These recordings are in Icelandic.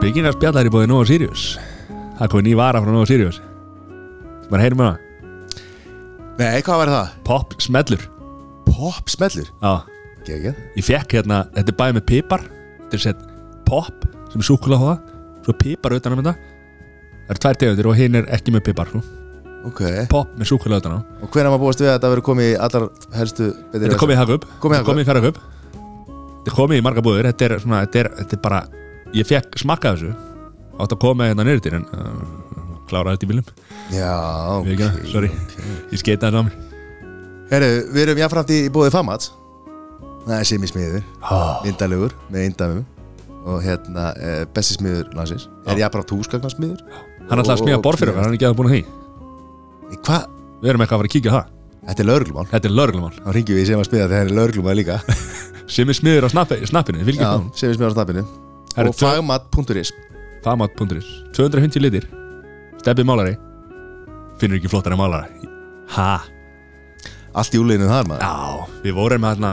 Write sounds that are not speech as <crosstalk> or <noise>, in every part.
Byggingar spjallar í bóði Nova Sirius. Það er komið ný vara frá Nova Sirius. Bara heyrum við það Nei, hvað var það? Pop smellur. Pop smellur? Já, Gekið ég fekk hérna Þetta er bæði með pipar Þetta er sett pop sem er súkulega hóða Svo pipar utan um þetta. Það eru tvær tegundir og hinn er ekki með pipar sko. Ok. Pop með súkulega utan á. Og hvernig maður búast við að þetta verður komið í allar helstu Þetta er komið í Hagup Komið í Ferragup Þetta er komið í marga búður Þetta er svona Þetta er, þetta er bara Ég fekk smakka þessu. Átt að koma hérna neyrir til en uh, Klára þetta í bílum Já, ekki það, sorry. Ég skeitaði það mér Herru, við erum jáfnframt í bóði Famats Það er Simi smiður oh. Indalegur með indamum Og hérna, eh, besti smiður landsins. Er jáfnframt húsgagnar smiður Hann ætlaði að smíða borð fyrir okkur Hann er ekki að búin að því. Hvað? Við erum eitthvað að fara að kíkja það. Þetta er lauruglumál Þetta er lögreglumál. Þá ringjum við sem að spila þegar það er lauruglumál líka. <laughs> Sem er smiður á snappi, snappinu Fylgjum það Simi smiður á snappinu Og fagmat.is Famat.is 250 litir. Steppi málari. Finnur ekki flottari málara Ha? Allt í úleginu þar maður. Já, við vorum að, hérna,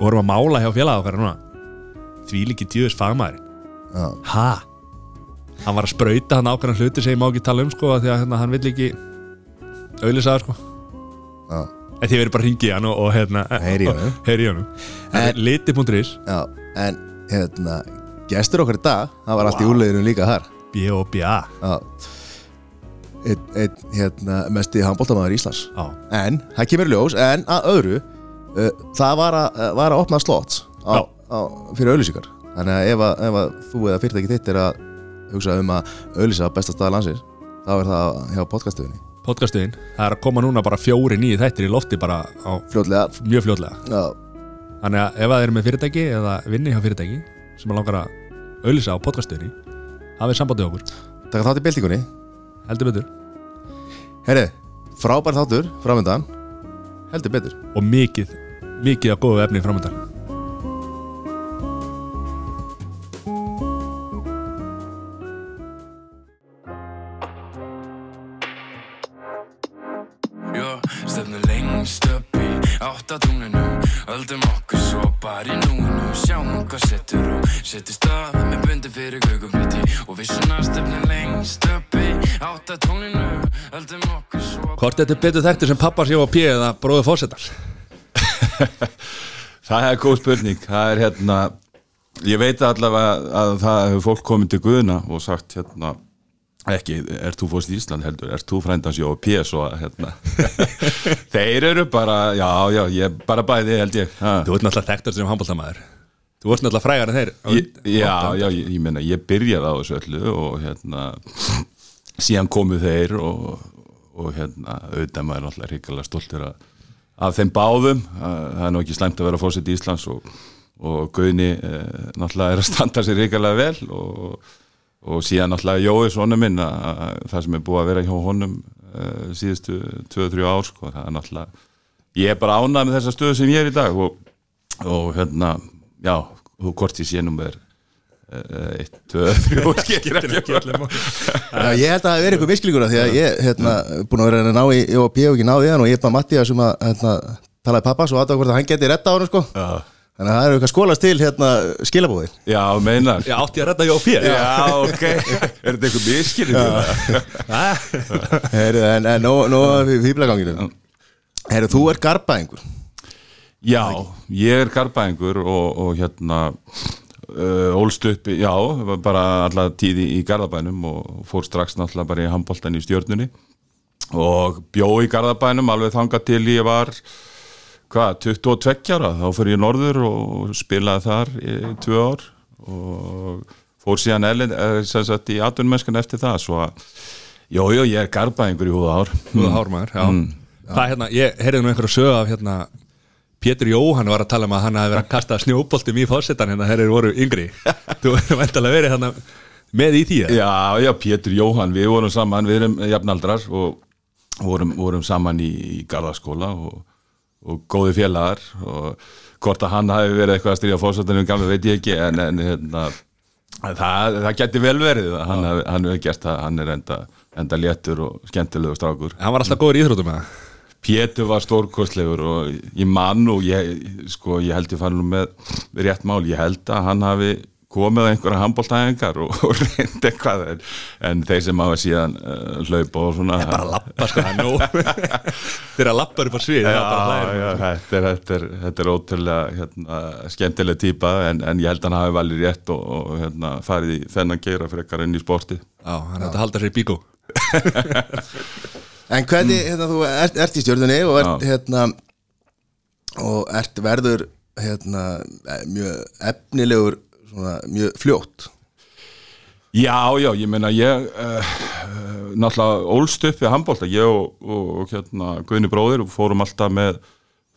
vorum að mála hjá félag okkar núna. Því líki djöðs fagmaður. Já. Ha? Hann var að sprauta hann ákveðan hluti sem ég má ekki tala um sko Því að hérna, hann vill ekki auðlisaða sko. Já. En því verður bara að ringi hann og, og hérna Heyri í En- Liti.is en hérna Gestur okkar í dag, það var allt í úleginu líka þar. B.O.B.A. Einn, einn, hérna, mesti handbóltamæður Íslands. Já, En, það kemur í ljós, en að öðru uh, Það var að, uh, var að opna slots á, á, fyrir auðlýsingar Þannig að ef, að ef að þú eða fyrirtæki þitt er að hugsa um að auðlýsa besta staða landsins þá er það hjá podcastuðinni podcastuðin Það er að koma núna bara fjóri nýju þættir í lofti bara á Fljótlega. Mjög fljótlega. Já, Þannig að ef það er með fyrirtæki eða vinni hjá fyrirtæki sem langar að auðlýsa á podcastuðinni hafið sambandið okkur, taka þátt í byltingunni. Heldur betur. Herri, frábær þáttur, framöndan Heldur betur. Og mikið, mikið að góðu efni framöndan þetta er betur þekktur sem pappa séu á P eða bróðu fórsetar <laughs> Það er góð spurning. Það er hérna Ég veit allavega að það hefur fólk komið til Guðuna og sagt hérna ekki, er þú fórst í Ísland heldur? Er þú frændans Jóa P? Svo að hérna <laughs> þeir eru bara já, já, ég bara bæði held ég. Ha. Þú ert náttúrulega þekktur sem handbóltamæður Þú ert náttúrulega frægar en þeir. Ég, já, já, ég, ég meina, ég byrjaði á þessu öllu og hérna síðan komu þeir og, og hérna, auðvitað maður er náttúrulega hrikalega stoltur af þeim báðum. Að, það er nú ekki slæmt að vera fósitt í Íslands og, og Guðni eh, náttúrulega er að standa sér hrikalega vel og, og síðan náttúrulega Jói svona minn að, að það sem er búið að vera hjá honum eh, síðustu 2-3 ár sko, það er náttúrulega ég er bara ánað með þessa stöðu sem ég er í dag og, og hérna, já, hvort ég sé nummer 1, 2, 3 skilur ekki <laughs> Já, ég held að það veri eitthvað misklingur af því að ég hérna, búin að vera að ná í og P og ekki náði hann og ég er bara Mattias um að hérna, talaði pappa svo aðdáð hvort að hann geti retta á hann sko. Já, Þannig að það eru eitthvað skólast til hérna, skilabóðin já, meinar. Já, átti ég að redda Jóa P Já, ok, <laughs> er þetta eitthvað miskilur? <laughs> Heru, En, en nú, fýblaganginu Herru, þú er garbaðingur Já, ég er garbaðingur og, og hérna uh, ólst upp, já, bara alltaf tíði í Garðabænum og fór strax náttúrulega bara í handboltan í stjörnunni og bjó í Garðabænum alveg þangað til ég var hvað, 22 ára. Þá fyrir ég norður og spilaði þar í tvö ár og fór síðan ellen, eh, sem sagt í atvinnmennskan eftir það svo að, jú, jú, ég er garbaðingur í húða ár Þú er hármaður, já. Það er hérna, ég heyrði nú einhverju sög af hérna Pétur Jóhann var að tala um að hann hafi verið að kasta snjóboltum í fórsetan hérna þeir eru voru yngri Þú <laughs> hefur vantalega verið hérna með í því eða? Já, já, Pétur Jóhann, við vorum saman, við erum jafnaldrar og vorum, vorum saman í, í Garðaskóla og, og góði félagar og hvort að hann hafi verið eitthvað að stríða fórsættanum gamla veit ég ekki en, en hérna, það, það geti vel verið hann, hann hefur gert það, hann er enda, enda léttur og skemmtilegu strákur. Hann var alltaf góður í íþróttum með það Pétur var stórkostlegur og ég mann og ég, sko, ég held ég fara nú með rétt mál, ég held að hann hafi komið á einhverja handbóltæðingar og, og reyndi eitthvað en, en þeir sem hafa síðan uh, hlaupa og svona bara lappa sko, það er nóg <laughs> þeirra lappar upp á svið Já, já, þetta er, þetta er, þetta er ótrúlega hérna, skemmtileg típa en, en ég held að hann hafi valið rétt og, og hérna, farið í þennan geira frekar inn í sporti Já, hann er þetta halda sér í bíkó <laughs> En hvernig, hérna, þú ert, ert í stjórnunni og ert, hérna og ert verður hérna, eh, mjög efnilegur svona, mjög fljótt. Já, já, ég meina ég uh, náttúrulega ólst upp við handbólta, ég og, og, og hérna, Guðni bróðir fórum alltaf með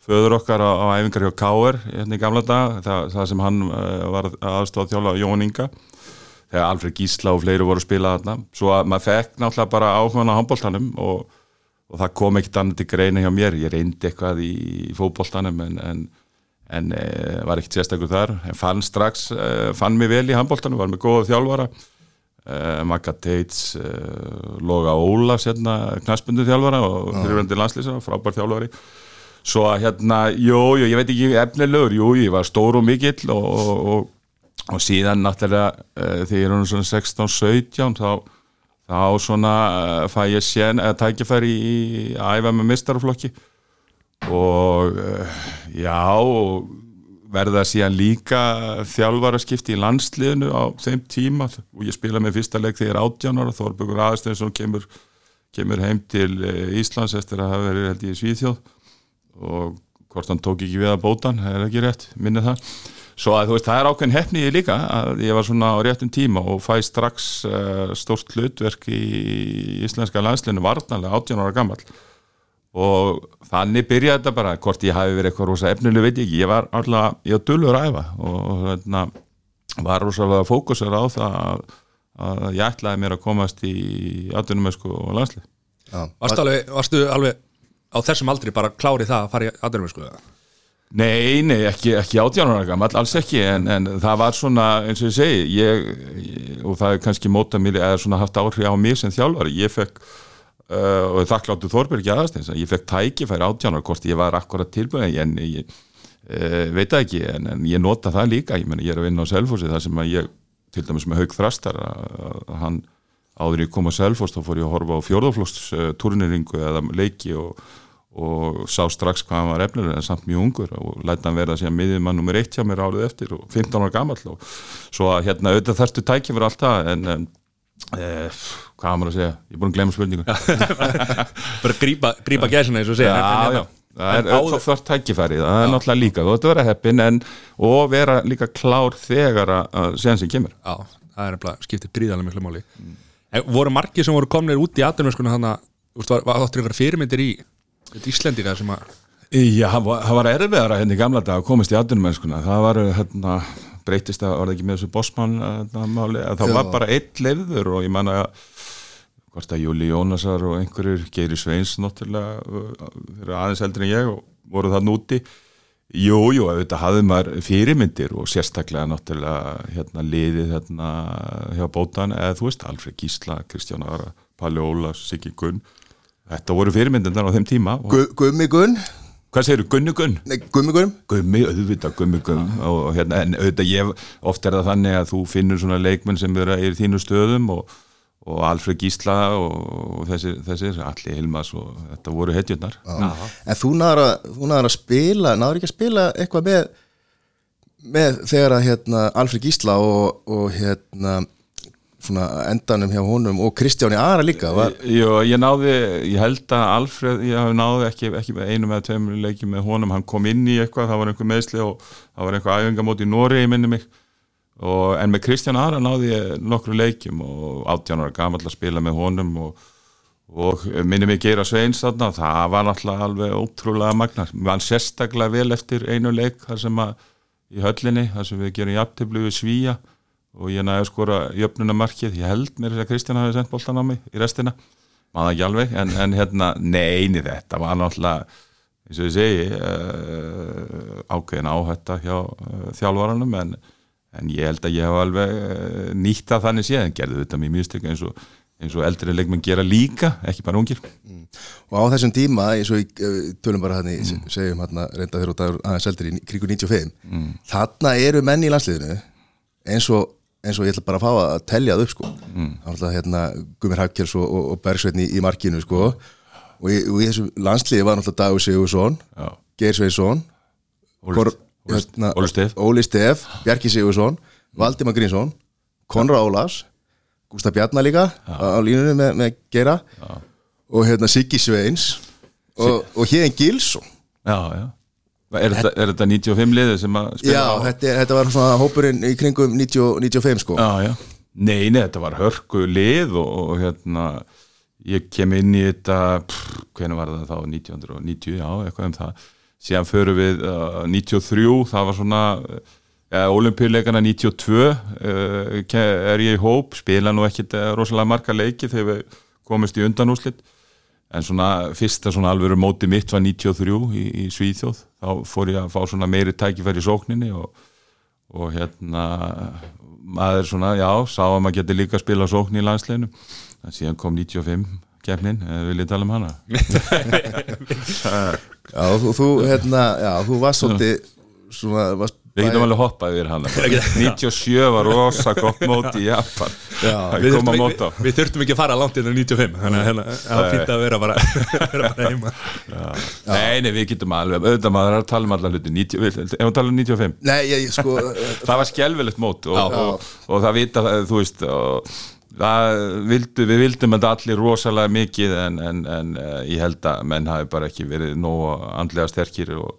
föður okkar á, á æfingar hjá Káer hérna í gamla dag, það, það sem hann uh, var aðstofa þjóla Jón Inga. Þegar Alfred Gísla og fleiri voru að spila þarna, svo að maður fekk náttúrulega bara áhugan á handbóltanum og, og það kom ekkert annað til greina hjá mér, ég reyndi eitthvað í, fótboltanum en, en en e, var ekkert sérstakur þar. En fann strax, e, fann mig vel í handbóltanum var með góða þjálfara. E, Magga Teits Loga Ólafs hérna knaspundu þjálfara og fyrirvændi landslýsa frábær þjálfari. Svo að hérna, jú, jú, ég veit ekki efnilegur, jú, ég var stór og mikill og, og, og, og síðan náttúrulega þegar ég er svona 16-17 þá þá svona e, fæ ég sén eða tækifæri í að æfa með mistaraflokki og eh, já og verða síðan líka þjálfaraskipti í landsliðinu á þeim tíma. Og ég spila með fyrsta leik þegar ég 18 ára Þorbergur Aðsteinsson kemur, kemur heim til eh, Íslands eftir að hafa verið held í Svíþjóð. Og hvort hann tók ekki við að bótan, það er ekki rétt, minni það svo að þú veist, það er ákveðin hefni ég líka að ég var svona á réttum tíma og fæ strax uh, stórt hlutverk í íslenska landsliðinu varnarlega 18 ára gammal og þannig byrjaði þetta bara hvort ég hafi verið eitthvað rosa efnileg veit ég ekki, ég var alltaf, ég var dullur að æfa og hérna var rosalega fókusur á það að, að ég ætlaði mér að komast í atvinnumösku og landslið Já. Varstu alveg, varstu alveg á þessum aldri bara klárið það að fara í aðdurum sko Nei, nei, ekki, ekki átjánara gammal, alls ekki en, en það var svona, eins og ég segi ég, og það er kannski móta mér eða svona haft áhrif á mig sem þjálfari. Ég fekk uh, og þakkláttu Þorbergi aðastins ég fekk tækifæri átjánar hvort ég var akkurat tilbúin en ég uh, veit það ekki en, en ég nota það líka ég, meni, ég er að vinna á Selfossi þar sem að ég til dæmis með Haug Þrastar hann áður ég kom á Selfoss þá fór ég að horfa á fjórðaflóst uh, turneringu eða leiki og, og sá strax hvað hann var efnilega en samt mjög ungur og læta hann vera síðan miðjumann nummer eitt hjá mér árið eftir og 15 ára gamall og svo að hérna auðvitað þarftu tækifæri allt það en, eh, hvað var maður að segja, ég er búin að glemma spurningu. <laughs> Bara grípa, grípa gæsina eins og segja já, já, það er auðvitað þarf tækifæri það er náttúrulega líka, þú ætti að vera heppin en, og vera líka klár þegar að, að séðan sem kemur. Já, það er skiptir gríðarlega miklu máli. En, Voru margir sem voru þetta Íslendinga sem að Já, það var, var erfiðara hérna í gamla dag að komast í atvinnumennskuna. Það var hérna, breytist að það ekki með þessu bossmann hérna, það var bara einn leiður og ég man að hvort að Júli Jónasar og einhverjir Geiri Sveins náttúrulega þeir eru aðeins eldri en ég og voru það núti Jú, jú, auðvitað hafði maður fyrirmyndir og sérstaklega náttúrulega hérna liðið hérna hjá bótan eða þú veist, Alfred Gísla, Kristján Ara Palli Ólafs, Siggi Gunn Þetta voru fyrirmyndirnar á þeim tíma og, Gu- Gummi Gunn. Hvað segirðu, Gunni Gunn? Nei, Gummi Gunn. Gummi, auðvitað, gummi, gummi og, og hérna, en auðvitað ég, oft er það þannig að þú finnur svona leikmenn sem eru í þínu stöðum og, og Alfred Gísla og, og þessir, þessir, Alli Hilmas og þetta voru hetjurnar. En þú náður að, þú náður að spila náður ekki að spila eitthvað með með þegar að hérna Alfred Gísla og, og hérna svona endanum hjá honum og Kristjáni Ara líka var, Jó, ég náði, ég held að Alfred, ég náði ekki, ekki einu með tveimur leikjum með honum, hann kom inn í eitthvað, það var einhver meðsli og það var einhver æfingamót í Nóri, ég minni mig. Og, en með Kristján Ara náði ég nokkru leikjum og 18 ára gamall að spila með honum og, og minni mig Geira Sveins þarna, það var náttúrulega alveg ótrúlega magna, hann sérstaklega vel eftir einu leik þar sem að í höllinni, þar sem við gerum jafnteflu við Svíja og ég næði að skora jöfnunamarkið, ég held mér að Kristján hafi sendt boltan á mig í restina. Maður ekki alveg, en, en hérna neini þetta var náttúrulega eins og ég segi uh, ákveðin áhætta hjá uh, þjálfaranum en, en ég held að ég hef alveg uh, nýtt að þannig séð en gerði þetta mjög mjög eins og, eins og eldri leikmenn gera líka, ekki bara ungir. Og á þessum tíma eins og tölum bara hann í segjum hann reynda þegar út aðeins eldur í kringu 95 þarna eru menn í landsliðinu eins og, eins og ég ætla bara að fá að telja það upp sko mm. þá er alltaf hérna Gumir Hafkjels og, og, og Bergsveitn í, markinu sko og í, og í þessu landsliði var náttúrulega Dagur Sigursson Já. Geir Sveinsson Óli- hérna, Óli Stef. Óli Stef, Bjarki Sigursson Valdimar Grínsson, Konra Ólafs Gústa Bjarnar líka á, á línunni með, með Geira Já. og hérna Siggi Sveins og, og Hén Gilsson Já, já Er þetta, er þetta 95 liðið sem að spila Já, á? þetta, er- þetta var svona hópurinn í kringum 90, 95 sko Já, já. Nei, nei, þetta var hörku lið og, og hérna ég kem inn í þetta pff, hvernig var það þá, 1990 já, eitthvað um það síðan förum við uh, 93, það var svona ja, olimpíuleikana 92 uh, er ég í hóp spila nú ekkit uh, rosalega marga leiki þegar við komist í undanúslit en svona fyrsta svona alvöru móti mitt var 93 í, í Svíþjóð. Þá fór ég að fá svona meiri tækifæri í sókninni og og hérna maður svona, já, sá að maður geti líka að spila sókn í landsleginu en síðan kom 95 keppnin, vil ég tala um hana. <laughs> Já, þú, þú, hérna, já, þú varst svolítið svona, við getum alveg hoppað yfir hana. <laughs> 97 var rosa gott móti í Japan. Já, Við þurftum, ekki, við, þurftum ekki að fara langt inn á 95 þannig að hérna, það fínt að vera bara, <laughs> vera bara heima. Nei, nei, við getum alveg, auðvitað maður að tala um alla hluti. 90, við- ef við tala um 95 Nei, ég, sko <laughs> það var skelvilegt mót og, og, og það vita, þú veist og, vildu, við vildum þetta allir rosalega mikið en, en, en uh, ég held að menn hafi bara ekki verið nógu andlega sterkir og,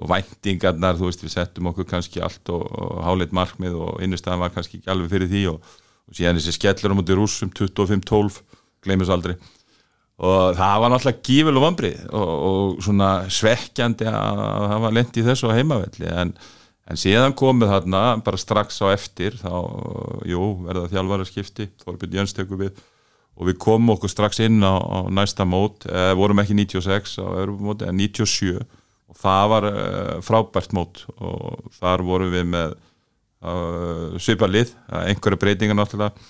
og væntingarnar, þú veist, við settum okkur kannski allt og, og háleit markmið og innustæðan var kannski ekki alveg fyrir því og, og síðan þessi skellur á múti rússum 25-12, gleymis aldrei. Og það var náttúrulega gífurlega vambrið og, og svona svekkjandi að að hafa lent í þessu heimavelli. En, en síðan komið þarna bara strax á eftir þá, jú, verða þjálfara skipti Þorbjörn Jöns tekur við. Og við komum okkur strax inn á, á næsta mót, eh, vorum ekki 96 á öðrum móti, en 97 og það var eh, frábært mót. Og þar vorum við með uh, svipað lið, eh, einhverja breytingar náttúrulega,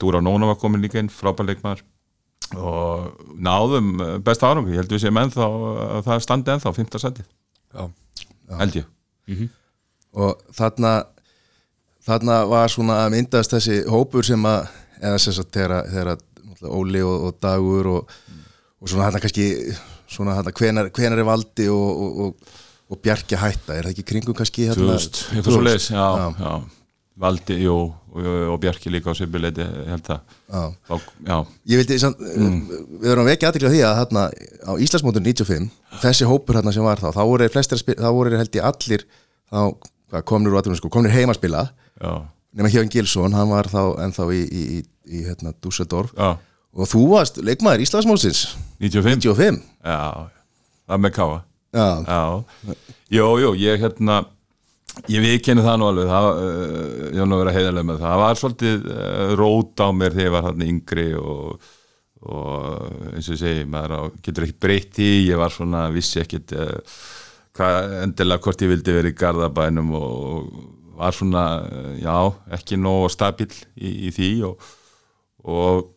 Dúra Nóna var komin líka inn, frábær leikmaður. Og náðum eh, besta árangur, ég held við séum ennþá að það standi ennþá, 5. seti held ég. Og þarna þarna var svona að myndast þessi hópur sem að eða sem sagt þegar, Óli og, og Dagur og, og svona þarna kannski svona þarna hvenar, hvenar er valdi og, og, og, og Bjarki hætta? Er það ekki í kringum kannski eitthvað svo leis já, Já. já, Valdi, jú og, og Bjarki líka á Sibileiti, ég vildi, samt, við erum ekki aðtekla því að þarna á Íslandsmótur 95 þessi hópur þarna sem var þá þá voru þeir held ég allir þá komnir sko, komnir heim að spila nema Hjörn Gilsson, hann var þá ennþá í, í, í, í hérna, Dusseldorf já og þú varst leikmaður Íslandsmótsins. 95, 95 já, það með káa Já, Já, jú, jú, ég hérna ég viðkenni það nú alveg. Það, uh, ég var nú að vera heiðarlega með það. Það var svolítið uh, rót á mér þegar ég var hann yngri og, og eins og ég segi maður á, getur ekkert breytt í ég var svona, vissi ekkert uh, hvað endilega hvort ég vildi vera í Garðabænum og var svona, já, ekki nóg stabil í, í því og, og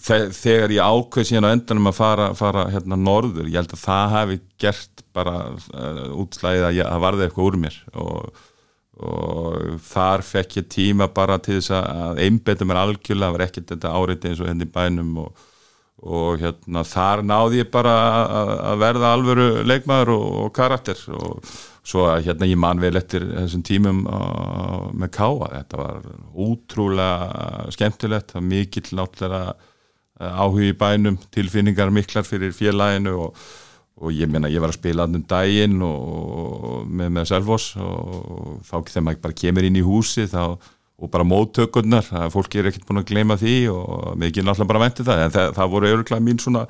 þegar ég ákveð síðan á endanum að fara, fara hérna norður, ég held að það hafi gert bara uh, útslæðið að það varði eitthvað úr mér og, og þar fekk ég tíma bara til þess að einbeta mér algjörlega, það var ekkert þetta áreiti eins og henni bænum og, og hérna þar náði ég bara að, að verða alvöru leikmaður og, og karakter og svo að hérna ég man vel eftir þessum tímum uh, með káa, þetta var útrúlega skemmtilegt, það var mikill náttúrulega áhugi í bænum, tilfinningar miklar fyrir félaginu og, og ég meina ég var að spila annum daginn og, og með, með Selfoss og þá þegar maður bara kemur inn í húsi þá, og bara móttökurnar, fólki er ekkert búin að gleyma því og mikið náttúrulega bara venti það en það, það voru öruglega mín svona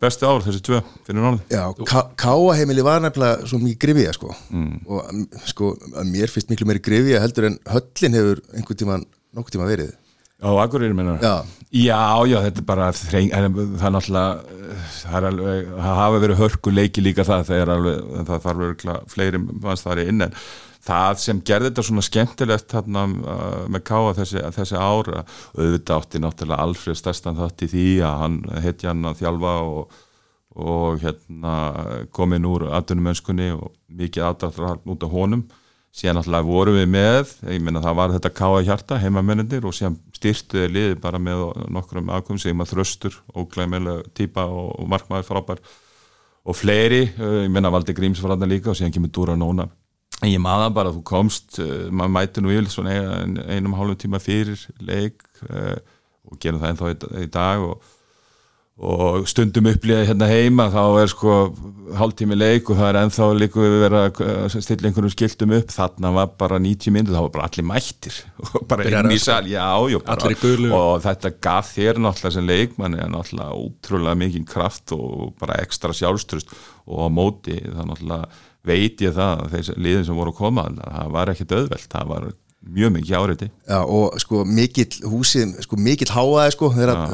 besti ár þessi tvö fyrir já Ká- Káaheimili var nefnilega svo mikið grifja sko. Og um, sko mér finnst miklu meiri grifja heldur en höllin hefur einhvern tíman nokkuð tíma verið Já, Akureyri minna Já. já, já, þetta er bara þreng, það er náttúrulega það, er alveg, það hafa verið hörku leiki líka það það, alveg, það þarf örgulega fleiri manns það er inn en það sem gerði þetta svona skemmtilegt þarna uh, með Káa þessi, þessi ára auðvitað átti náttúrulega Alfred stærstan þátt í því að hann heitja hann að þjálfa og, og hérna komin úr atvinnumönskunni og mikið aðdáttur út af honum síðan náttúrulega vorum við með ég meina það var þetta káa hjarta heimamennir og síðan styrtuði liði bara með nokkrum aðkum sem að þröstur óglæmilega típa og, markmaður frábær. Og fleiri, uh, ég meina Valdi Gríms var þarna líka og síðan kemur Dúra Nóna. En ég maður bara að þú komst uh, maður mæti nú yfir svona ein, einum hálfum tíma fyrir leik uh, og gerum það ennþá í dag og og stundum upplýði hérna heima þá er sko hálftími leik og það er ennþá líka við verða að stilla einhvern skiltum upp. Þarna var bara 90 minnur þá var bara allir mættir. <laughs> Og bara inn í sal já, já, bara, og þetta gaf þér náttúrulega sem leikmann er náttúrulega ótrúlega mikið kraft og bara ekstra sjálfstrust og á móti það náttúrulega veit ég það þessi liðin sem voru að koma það var ekkit auðvelt, það var mjög mikið áriði Já og sko mikill húsið, sko mikill háaði sko þegar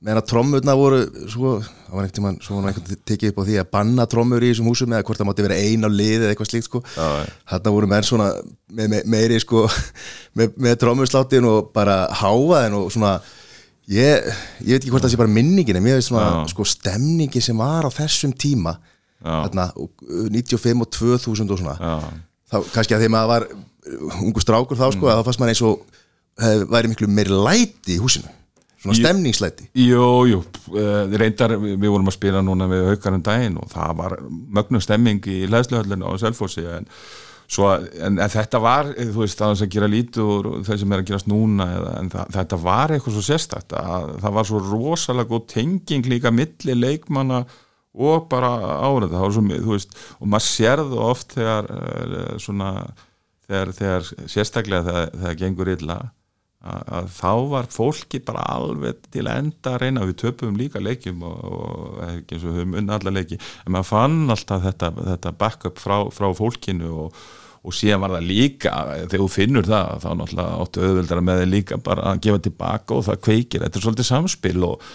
meðan að trommurna voru svo, það var einhvern tíma svo einhvern tekið upp á því að banna trommur í þessum húsum eða hvort það mátti vera ein á lið eða eitthvað slíkt sko. Þarna voru menn svona með, með, meiri sko <laughs> með, með trommursláttinn og bara háaðin og svona ég, ég veit ekki hvort það sé bara minningin en mér veist svona Já. sko stemningi sem var á þessum tíma þarna 95 og 2000 og svona þá kannski að því maður var ungu strákur þá sko mm. að þá fannst maður eins og væri miklu meiri læti í húsinu svona stemningsleiti Jú, jú, uh, reyndar við vorum að spila núna við haugarinn daginn og það var mögnum stemming í leðsluhöllinu á Selfossi en, en, en þetta var, þú veist, það að gera lítur þeir sem er að gerast núna en það, þetta var eitthvað svo sérstætt að það var svo rosalega góð tenging líka milli leikmanna og bara árið, það var svo, þú veist og maður sérðu oft þegar eh, svona, þegar, þegar sérstaklega þegar það gengur illa að þá var fólki bara alveg til enda að reyna. Við töpum líka leikjum og, og ekki eins og höfum unna alla leiki. En maður fann alltaf þetta, þetta backup frá, frá fólkinu og, og síðan var það líka þegar þú finnur það þá náttúrulega áttu auðvöldara með þig líka bara að gefa tilbaka og það kveikir, þetta er svolítið samspil og,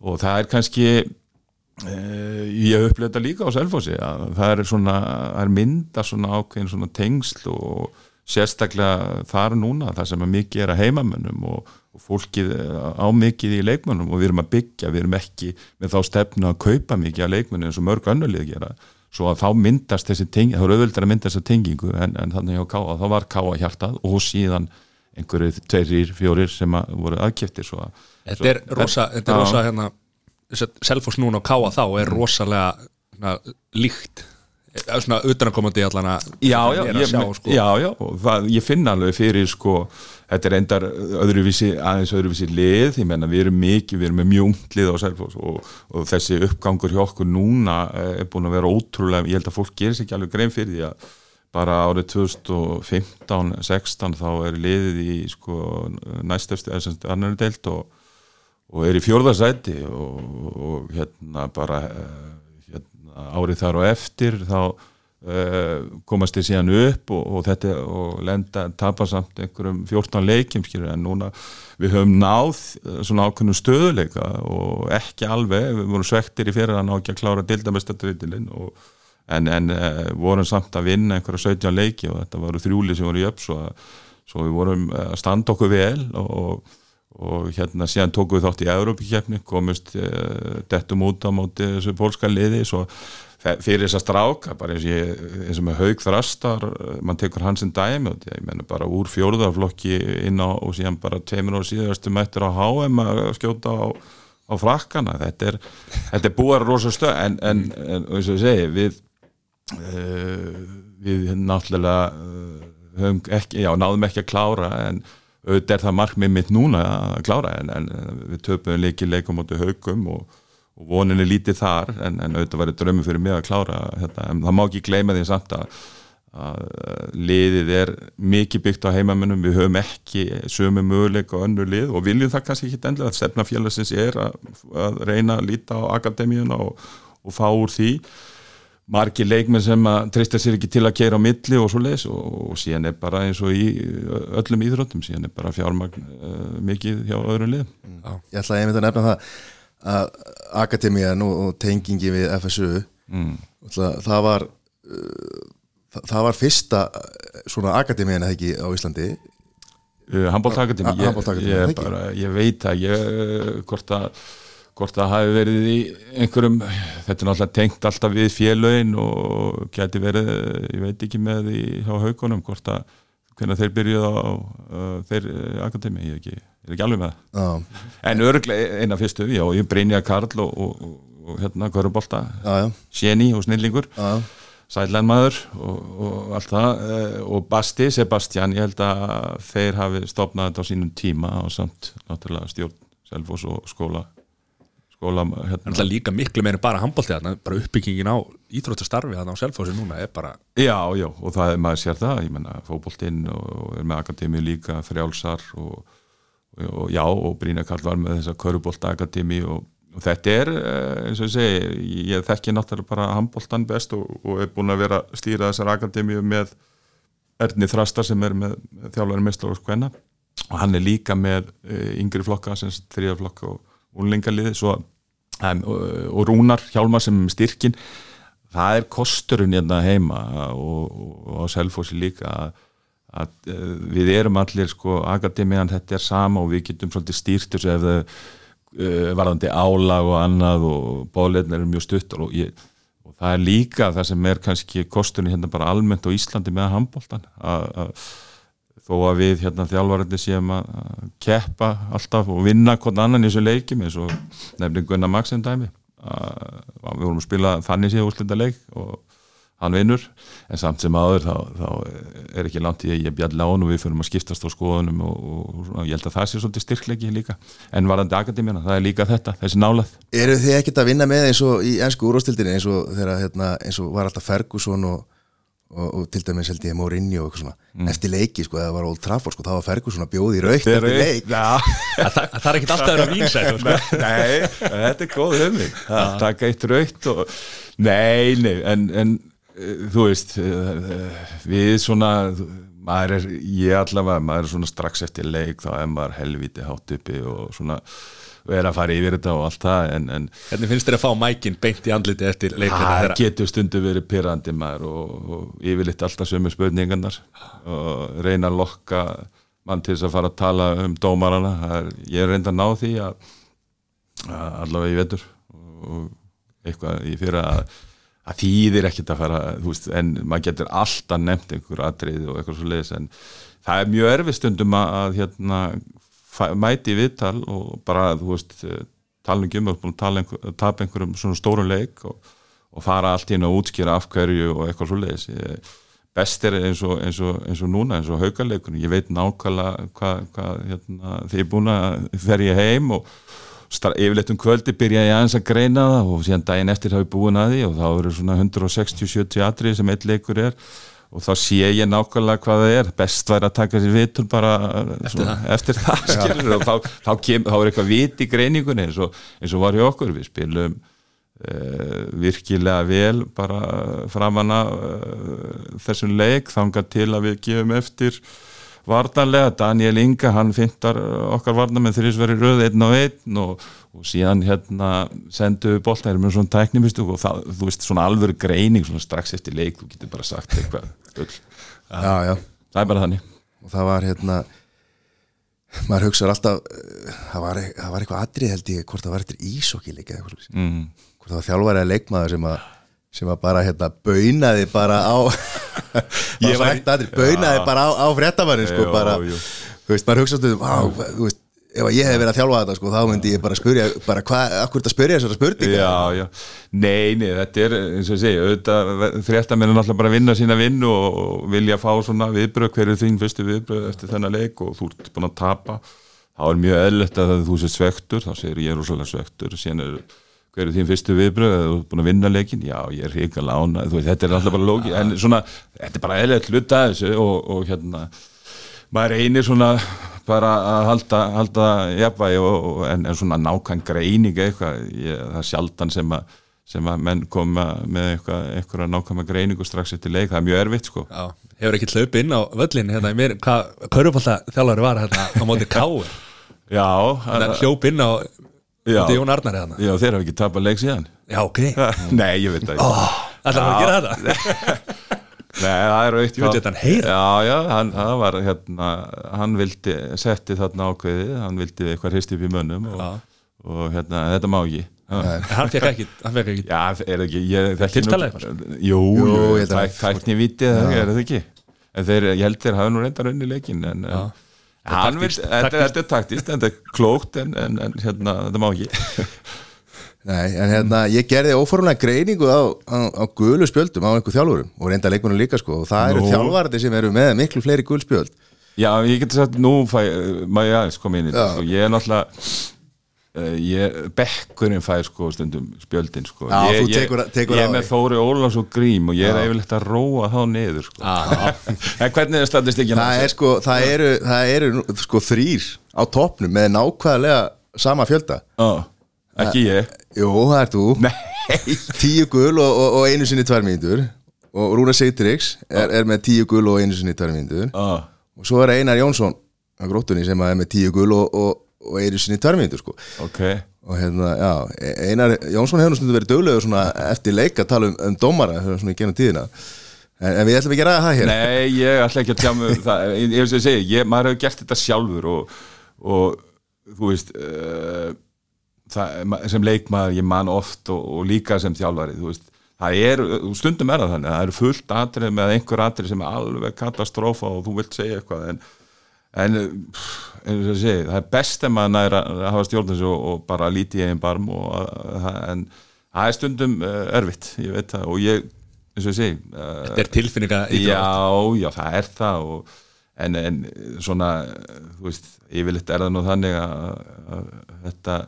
og það er kannski eh, ég upplöði þetta líka á selfósi að það er svona, er mynda svona ákveðin svona tengsl og sérstaklega þar núna það sem er mikið er að heimamönnum og, og fólkið á mikið í leikmönnum og við erum að byggja, við erum ekki með þá stefnu að kaupa mikið að leikmönnum eins og mörg önnulið gera. Svo að þá myndast þessi tengingu, þá eru auðvöldar að mynda þessi tengingu en, en þannig að þá var káa hjartað og síðan einhverju tveir, fjórir sem að voru aðkjöftir Þetta er rosa, þetta er rosa hérna, selfos núna á káa þá er rosalega na, líkt svona utanakomandi allan að já, já, ég, sjá, sko. já, já, það, ég finna alveg fyrir sko, þetta er endar öðruvísi, aðeins öðruvísi lið, ég menna við erum mikið, við erum með mjög unglið á Selfos og, og þessi uppgangur hjá okkur núna eh, er búin að vera ótrúlega, ég held að fólk gerir sér ekki alveg grein fyrir því að bara árið 2015-16 þá er liðið í sko, næstöfstu annar deilt og, og er í fjórðarsæti og, og hérna bara eh, árið þar og eftir þá uh, komast þið síðan upp og, og þetta og lenda tapasamt einhverjum 14 leikjum skilur en núna við höfum náð eh, svona ákveðnum stöðuleika og ekki alveg, við vorum svektir í fyrir að ná ekki að klára dildamestadritilinn en, en uh, vorum samt að vinna einhverja 17 leiki og þetta voru þrjúli sem voru í upp svo, svo við vorum að standa okkur vel og og hérna síðan tókum við þátt í Európikefni, komist uh, dettum út á móti þessu pólska liði svo fyrir þess að stráka bara eins og, ég, eins og með haug þrastar mann tekur hans en dæmi og ég menna bara úr fjóruðarflokki inn á og síðan bara tveimur og síðastu mættur á HM að skjóta á, á frakkana. Þetta er, þetta er búar rosa stöð en, en, en eins og ég segi við uh, við náttúrulega uh, ekki, já náðum ekki að klára en auðvitað er það markmið mitt núna að klára en, en við töpum líki leikum átta haugum og, og voninni lítið þar en, en auðvitað var þetta drömmu fyrir mig að klára þetta. En það má ekki gleyma því samt að, að liðið er mikið byggt á heimamennum, við höfum ekki sömu möguleik á önnu lið og viljum það kannski ekki endilega að stefnafélagsins er að, að reyna að líta á akademíuna og, og fá úr því margi leikmenn sem að treysta sér ekki til að kera á milli og svo leis og, og síðan er bara eins og í öllum íþróttum síðan er bara fjármagn uh, mikið hjá öðrum lið mm. Ég ætla að einmitt að nefna það að Akademían og tengingi við FSU mm. það var uh, það var fyrsta svona Akademían eða ekki á Íslandi. Uh, Handbóltakademi ég, ég, ég veit að ég hvort að hvort það hafi verið í einhverjum þetta er náttúrulega tengt alltaf við félögin og geti verið ég veit ekki með í hjá haugunum hvort að hvernig þeir byrjuðu á uh, þeir uh, akademi, ég er ekki, ekki alveg með það. Já, en örglega eina fyrstu, já, ég Brynja Karl og, og, og, og hérna Körubolta já, Sjeni og Snillingur já. Sælænmaður og, og allt það eh, og Basti, Sebastian ég held að þeir hafi stopnað þetta á sínum tíma og samt náttúrulega stjórn Selfoss og skóla skóla er hérna. líka miklu meira en bara handbólti þarna bara uppbyggingin á íþróttastarfi þarna á Selfossi núna er bara já, já, og það er maður sér það ég menna fótboltinn og er með akademi líka frjálsar og, og já, og Brynja Karl var með þessa Körubolta akademi og, og þetta er, eh, eins og ég segi ég þekki náttúrulega bara handboltan best og, og er búin að vera að stýra þessar akademíu með Erni Þrastar sem er með þjálfari meistar og skvenna og hann er líka með uh, yngri flokka, sem þrýja flokka og úlingaliði svo, um, og, Rúnar Hjálmar sem styrkin það er kosturinn hérna heima og, á Selfossi líka að, að uh, við erum allir sko, akademiðan þetta er sama og við getum svolítið stýrt þessu ef þau uh, varðandi álag og annað og bóðleitnir eru mjög stuttur og, ég, og það er líka það sem er kannski kosturinn hérna bara almennt á Íslandi með handbóltan að þó að við hérna þjálfarandi séum að keppa alltaf og vinna hvern annan í þessu leikjum eins og nefnir Gunnar Maxen dæmi. Að, að við vorum að spila þannig séu úrslita leik og hann vinnur en samt sem aður þá, þá er ekki langt í að ég bjall lán og við fyrir að skiptast á skoðunum og, og, og ég held að það sé svolítið styrkleiki líka. En varandi akademíana, það er líka þetta þessi nálað Eru þið ekkert að vinna með eins og í ennsku úrvastildinni eins og þegar hérna, eins og var alltaf Ferguson og, og, og til dæmis held ég Mourinho og eitthvað svona eftir leiki sko, eða var Old Trafford sko, þá var Ferguson að bjóði raukt eftir leik. það, að það er ekkit alltaf að vera vínsætt sko. nei, þetta er góð hugmynd. Að taka eitt raukt og nei, nei, en, en eh, þú veist eh, við svona maður er, ég allavega, maður er svona strax eftir leik, þá er maður helviti hátt uppi og svona er að fara yfir þetta og allt það en, en Hvernig finnst þér að fá mækin beint í andliti eftir leikina það þeirra? getur stundu verið pyrrandi maður og, og yfirleitt alltaf sömu spurningarnar og reyna að lokka mann til þess að fara að tala um dómarana Það er, ég er reynda að ná því að, að allavega ég vetur og eitthvað í fyrir að að þýðir ekkert að fara veist, en maður getur alltaf nefnt einhver atrið og eitthvað svo leiðis en það er mjög erfið stundum að, að hérna, mæti í viðtal og bara, þú veist tala um að tala tapa einhverjum svona stórum leik og, og fara allt inn að útskýra af hverju og eitthvað svo leiðis best er eins og, eins og, eins og núna eins og haukaleikunum, ég veit nákvæmlega hvað hva, hérna, þið er búin að fer ég heim og yfirleitt um kvöldi byrja ég aðeins að greina það og síðan daginn eftir hafi búin að því og þá eru svona 160-70 atrið sem eitt leikur er og þá sé ég nákvæmlega hvað það er. Best væri að taka sér vitur bara eftir svona, það, eftir það skilur, og þá, þá, kem, þá er eitthvað vit í greiningunni eins og, eins og var hjá okkur. Við spilum uh, virkilega vel bara framanna uh, þessum leik þangað til að við gefum eftir varnarlega, Daniel Inga hann fintar okkar varnar með þrjusveri röð einn á einn og, og síðan hérna sendu erum við svona tæknimistu og það, þú veist svona alvöru greining svona strax eftir leik, þú getur bara sagt eitthvað Já, já, það er bara þannig og það var hérna maður hugsaður alltaf eh, það var, það var eitthvað atrið held ég hvort það var eitthvað svoleiðis. mm. hvort það var þjálfari að leikmaður sem að sem að bara hérna baunaði bara á <laughs> Ég var- var ekki aðri baunaði bara á, á fréttamanni sko bara, jú. þú veist, maður á, þú veist ef ég hef verið að þjálfa þetta sko, þá myndi ég bara spyrja bara hvað, akkur þetta spyrja þessara spurninga? Já, já, nei, nei, þetta er eins og ég segi, auðvitað fréttamenn er náttúrulega bara að vinna sína vinn og, vilja fá svona viðbröð, hver er þín fyrstu viðbröð eftir þennan leik og þú ert búin að tapa. Þá er mjög eðlilegt að þú sé svektur þá segir ég er er hver er þín fyrstu viðbröð eða þú búin að vinna leikin, já, ég er lána þú veist, þetta er alltaf bara lóki en svona, þetta er bara eðlilegt hluta af þessu og, og hérna maður reynir svona bara að halda, halda jafnvægi en, en svona nákvæm greining eitthvað, ég, það er sjaldan sem að, sem að menn koma með eitthvað, eitthvað nákvæma greiningu strax eftir leik, það er mjög erfitt sko. Já, hefur ekki hlaup inn á völlin hérna í mér, hvað Körupólta þjálfari var hérna á móti Káur Já, hljóp inn á Jón Arnar hérna. Já þeir hafa ekki tapað leik síðan. Já, ok. <laughs> Nei, ég veit það ekki. Það er að gera þetta? <laughs> Nei, það er aukt Ég veit þetta hann heyra. Já, já, hann, hann var hérna hann vildi, setti þarna ákveðið hann vildi eitthvað hrist upp í mönnum og, Já. og hérna, þetta má ekki. Hann fekk ekki, hann fekk ekki Já, er það ekki Tiltalið nú- eitthvað, Jú, Jú, jú, ég held að- tæk- tækni vitið það er það ekki? En þeir, ég held þeir hafa nú reyndar unni leikin en Þetta er taktist en þetta er klókt en, en, en hérna, þetta má ekki <laughs> Nei, en hérna, ég gerði óformlega greiningu á, á, á gulu spjöldum á einhver þjálfurum og reynda leikunum líka sko og það eru Nú. þjálfarandi sem eru með miklu fleiri gul spjöld Já, ég geti sagt, nú fæ, maður ég aðeins koma inn í þetta, Já. sko, ég er náttúrulega uh, bekkurinn fær sko stundum spjöldin sko. Já, ég, tekur- tekur ég, ég með. Þóri Ólafs og Grím og ég er yfirleitt að róa þá niður sko. <laughs> En hvernig er statistikinn? Það er sko, það eru, það eru sko þrýr á toppnum með nákvæðlega sama fjölda. Já, ekki ég. Jú, það er þú. <laughs> Nei. Tíu gul og, og, og einu sinni tvær mínútur. Og Rúna Seitrix er, er með tíu gul og einu sinni tvær mínútur. Já, og svo er Einar Jónsson á gróttunni sem er með tíu gul og, og, og einu sinni tvær mínútur sko. Ok. Og hérna, já, Einar Jónsson hefur stundu verið döglegur svona eftir leik að tala um, um dómara svona í genum tíðina. En, en við ætlum ekki að ræða það hér. Nei, ég ætla ekki að tjá mig um það. Ég, ég, segi, ég, maður hefur gert þetta sjálfur og, og þú veist uh, það, sem leikmaður ég man oft og, og líka sem þjálfari þú veist, það er, stundum er það þannig það eru fullt atrið með einhver atrið sem er alveg katastrófa og þú vilt segja eitthvað en, en pff, og ég segi, það er best ef maður nær að að hafa stjórn þessu og, og bara líti í einn barm og, að, en það er stundum uh, erfitt, ég veit það. Og ég, eins og ég segi uh, þetta er tilfinninga Já, já, það er það og, en, en svona þú veist, yfirleitt er það nú þannig að, að þetta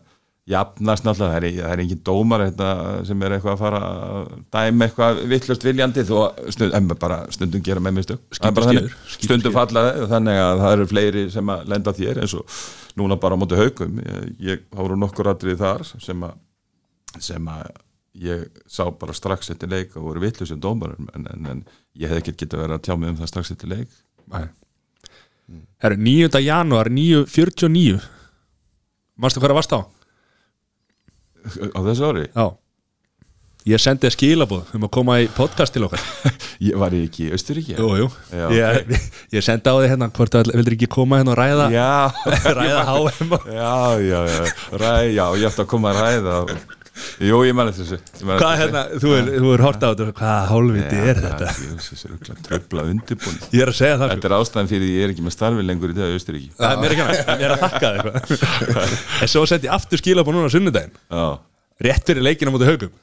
jafnast náttúrulega, það er, það er engin dómar þetta, sem er eitthvað að fara að dæma eitthvað vittlust viljandi þó stund, bara stundum gera með mistu stundum falla þannig að það eru fleiri sem að lenda þér eins og núna bara á móti haugum ég, það voru nokkur atrið þar sem að sem að ég sá bara strax eftir leik og voru vitlu sem dómar en, en, en ég hef ekkert getað verið að tjá mig um það strax eftir leik. Herru, 9. janúar 9.49 Manstu hvað það varst á? Á þessu ári? Já. Ég sendi að skilabóð um að koma í podcast til okkar. <laughs> Ég var ég ekki í Austuríki Jú, jú. Já, ég, <laughs> ég sendi á því hérna hvort það vildur ekki koma hérna og ræða já, <laughs> ræða HM já, já, já, ræ, já, ég ætti að koma að ræða jú, ég mani þessu. Hvað eftir hérna, þú er, þú er hort á þetta Hvað hálfviti er þetta? Ég er að segja það sko. Þetta er ástæðan fyrir ég er ekki með starfi lengur í dag í Austuríki Það er mér að er að þakka þig eitthvað En svo sendi ég aftur skilabóð núna á sunnudaginn. Já, Rétt fyrir leikina mútið haugum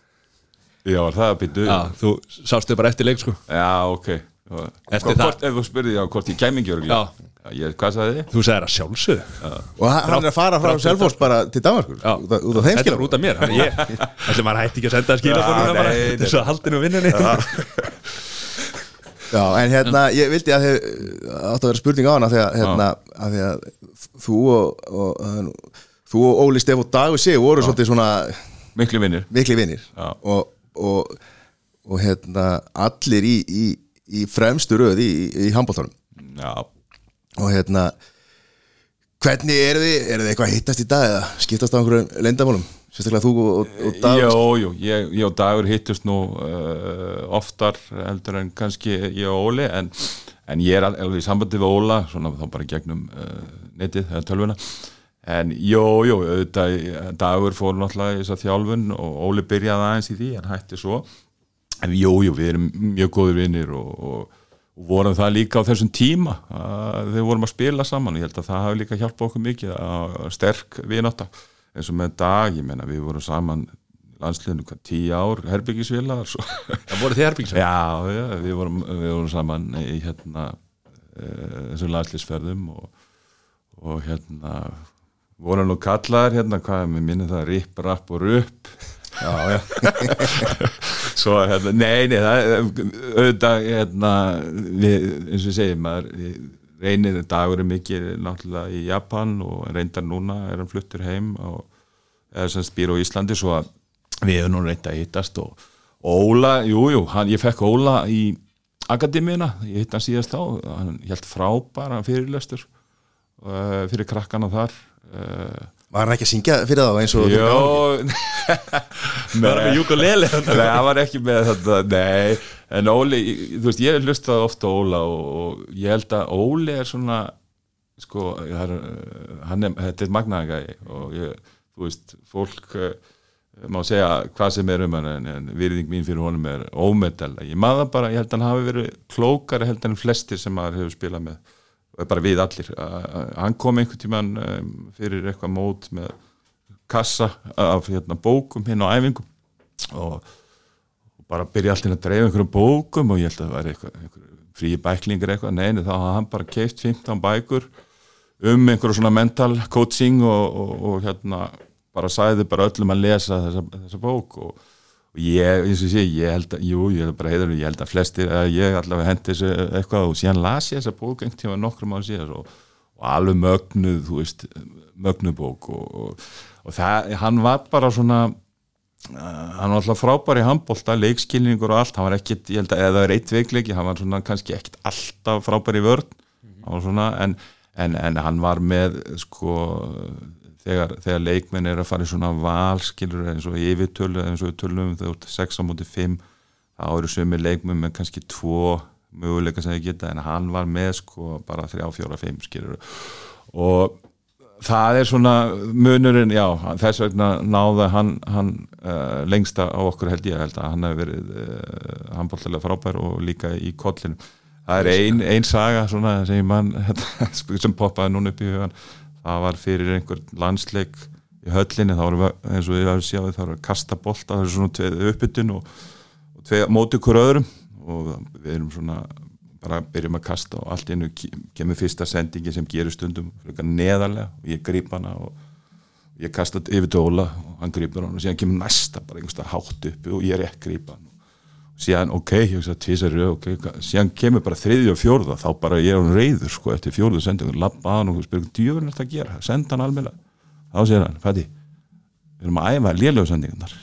já, það að býtu Já, þú sástu bara eftir leik sko. Já, ok Eftir Hvort- það- Ef þú spurði já, hvort ég kæmi ekki örgulega ég, Hvað sagði þið? Þú segir að sjálfsögðu. Og hann er að fara frá Selfoss bara til Danmarkur út af- þeim Þetta er út af mér. Ég <laughs> Ætli maður hætti ekki að senda skilabóð Þetta er svo haldinu vinnunni. Já, en hérna, ég vildi að þið átt að vera spurning á hana því að, hérna, að, því að þú og, og að, þú og Óli Stef og Dagur Sig voru svolítið svona mikli vinnir Já. og, og, og hérna allir í, í, fremstu röð í, í handbóltanum og hérna hvernig eru þið, eru þið eitthvað að hittast í dag eða skiptast á einhverjum leyndamálum sérstaklega þú og, og, og Dagur. Jó, jú, ég, ég og Dagur hittust nú uh, oftar heldur en kannski ég og Óli en, en ég er al- alveg í sambandi við Óla svona þá bara gegnum uh, netið eða tölvuna. En jó, jú, auðvitað Dagur fór náttúrulega í þess að þjálfun og Óli byrjaði aðeins í því, hann hætti svo en jú, við erum mjög góður vinnir og, og, og vorum það líka á þessum tíma að við vorum að spila saman. Ég held að það hafi líka hjálpað okkur mikið að sterk vinátta. Eins og með dag, ég menna við vorum saman landsliðinu hvað tíu ár herbyggisvilaðar Það voru þið herbyggisum já, já, við vorum, við vorum saman í hérna uh, þessum landsliðsferðum og, og hérna vorum nú kallaðar hérna, hvað er með minni það, ripp, rapp og rupp já, já. <laughs> svo hérna, nei, nei það, auðvitað hérna, við, eins og við segjum reynir dagur er mikið náttúrulega í Japan og reyndar núna er hann fluttur heim og eða sem spýr á Íslandi svo að við hefum nú reynd að hittast og Óla, jú, jú, ég fekk Óla í akademíuna, ég hitt hann síðast á hann held frábæra fyrirlestur uh, fyrir krakkana þar. Uh, var hann ekki að syngja fyrir þá eins og Jó. <laughs> Bara með ukulele Nei, það var ekki með þetta, nei. En Óli, þú veist, ég hef hlustað ofta á Óla og, og ég held að Óli er svona sko, það er, hann er, þetta er magnaðingæði og ég þú veist, fólk uh, má segja hvað sem er um hann en, en virðing mín fyrir honum er ómetallega, ég maður bara, ég held að hann hafi verið klókari held en flestir sem maður hefur spilað með, bara við allir. Hann kom einhvern tíman um, fyrir eitthvað mót með kassa af hérna, bókum hinn á æfingum og, og bara byrja alltaf að dreifa einhverjum bókum og ég held að það var eitthvað, eitthvað frí bæklingur eitthvað, neini þá hafði hann bara keift 15 bækur um einhverju svona mental coaching og, og, og hérna bara sæði bara öllum að lesa þessa, þessa bók og, og ég, eins og sé, ég held að, jú, ég held bara heiður, ég held að flestir, að ég allavega hendi þessu eitthvað og síðan las ég þessa bók einhvern tíma nokkrum ára síðan og, og alveg mögnuð, þú veist, mögnuð bók og, og það, hann var bara svona, uh, hann var alltaf frábær í handbólta, leikskilningur og allt, hann var ekkit, ég held að, eða er eitt veikleiki, hann var svona kannski ekkit alltaf frábær í vörn, mm -hmm. svona, en, en, en hann var með, sko, þegar, þegar leikmenn er að fara í svona valskilur eins og yfirtölu eins og við tölum um þegar 6 á móti 5 þá eru sömur leikmenn með kannski 2 möguleika sem þið geta en hann var með sko bara 3, 4, 5 skilur og það er svona munurinn, já þess vegna náða hann, hann uh, lengsta á okkur held ég held að hann hefur verið uh, handbóltilega frábær og líka í kollinu það er einn ein saga svona sem, man, <laughs> sem poppaði núna upp í hugan það var fyrir einhver landsleik í höllinni, þá voru eins og ég hafi séð þá voru að kasta bolt á þessu svona tveið uppbytun og, og tveið mótið hver öðrum. Og við erum svona bara byrjum að kasta og allt innu kemur fyrsta sendingi sem gerur stundum neðarlega og ég grýp hana og ég kasta yfir til Óla og hann grýpur hann og síðan kemur næsta bara einhversta hátt uppi og ég er ekki grýpa hann síðan ok, ég að tvísar ok, síðan kemur bara þriði og fjórða þá bara ég er hann reyður sko eftir fjórðu sendingu. Lappa hann og spyrur djöfurinn þetta að gera? Senda hann alveg þá segir hann, fæti við erum að æfa lélögsendingunar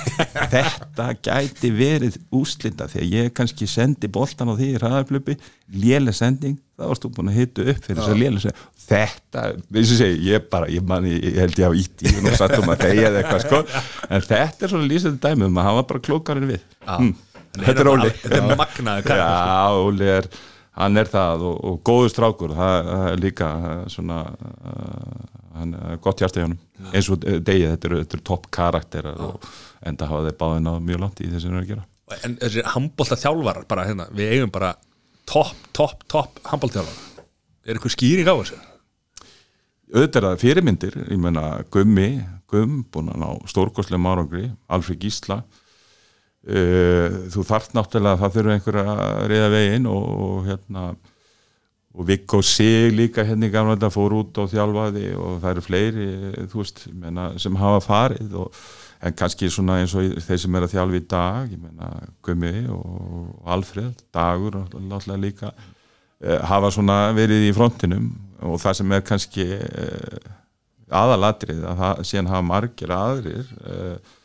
<laughs> þetta gæti verið úslita þegar ég kannski sendi boltan á því í ræðarflöpi lélegsending, þá varst þú búin að hitta upp fyrir þess að lélegsending þetta, eins og segi, ég bara ég, man, ég held ég á íti og satt um að þegja eða eitthvað sko, en þetta er svona lýsandi dæmi um að var bara klókarinn við. Hm. Þetta er Óli. Þetta er magnaði já, Óli er hann er það og, og góður strákur. Það, það er líka svona uh, hann er gott hjarta í honum. Eins og degi, þetta eru er topp karakterar og enda hafa þeir báðið náðu mjög langt í þessu En þessi handbólta þjálfar bara hérna, við eigum bara topp, topp, topp handbólta þjálfar er eitthvað skýring á þessu? Auðvitað er það fyrirmyndir, ég menna Gummi, Gumm, búin að ná stórkoslega márangri, Alfred Gísla þú þarft náttúrulega að það þurfa einhver að reyða veginn og, og hérna og Viggo Sig líka hérna í gamla þetta fór út og þjálfaði og það eru fleiri veist, menna, sem hafa farið og, en kannski svona eins og þeir sem er að þjálfa í dag Gumi og Alfred Dagur alltaf líka eh, hafa svona verið í frontinum og það sem er kannski eh, aðalatrið að það síðan hafa margir aðrir eh,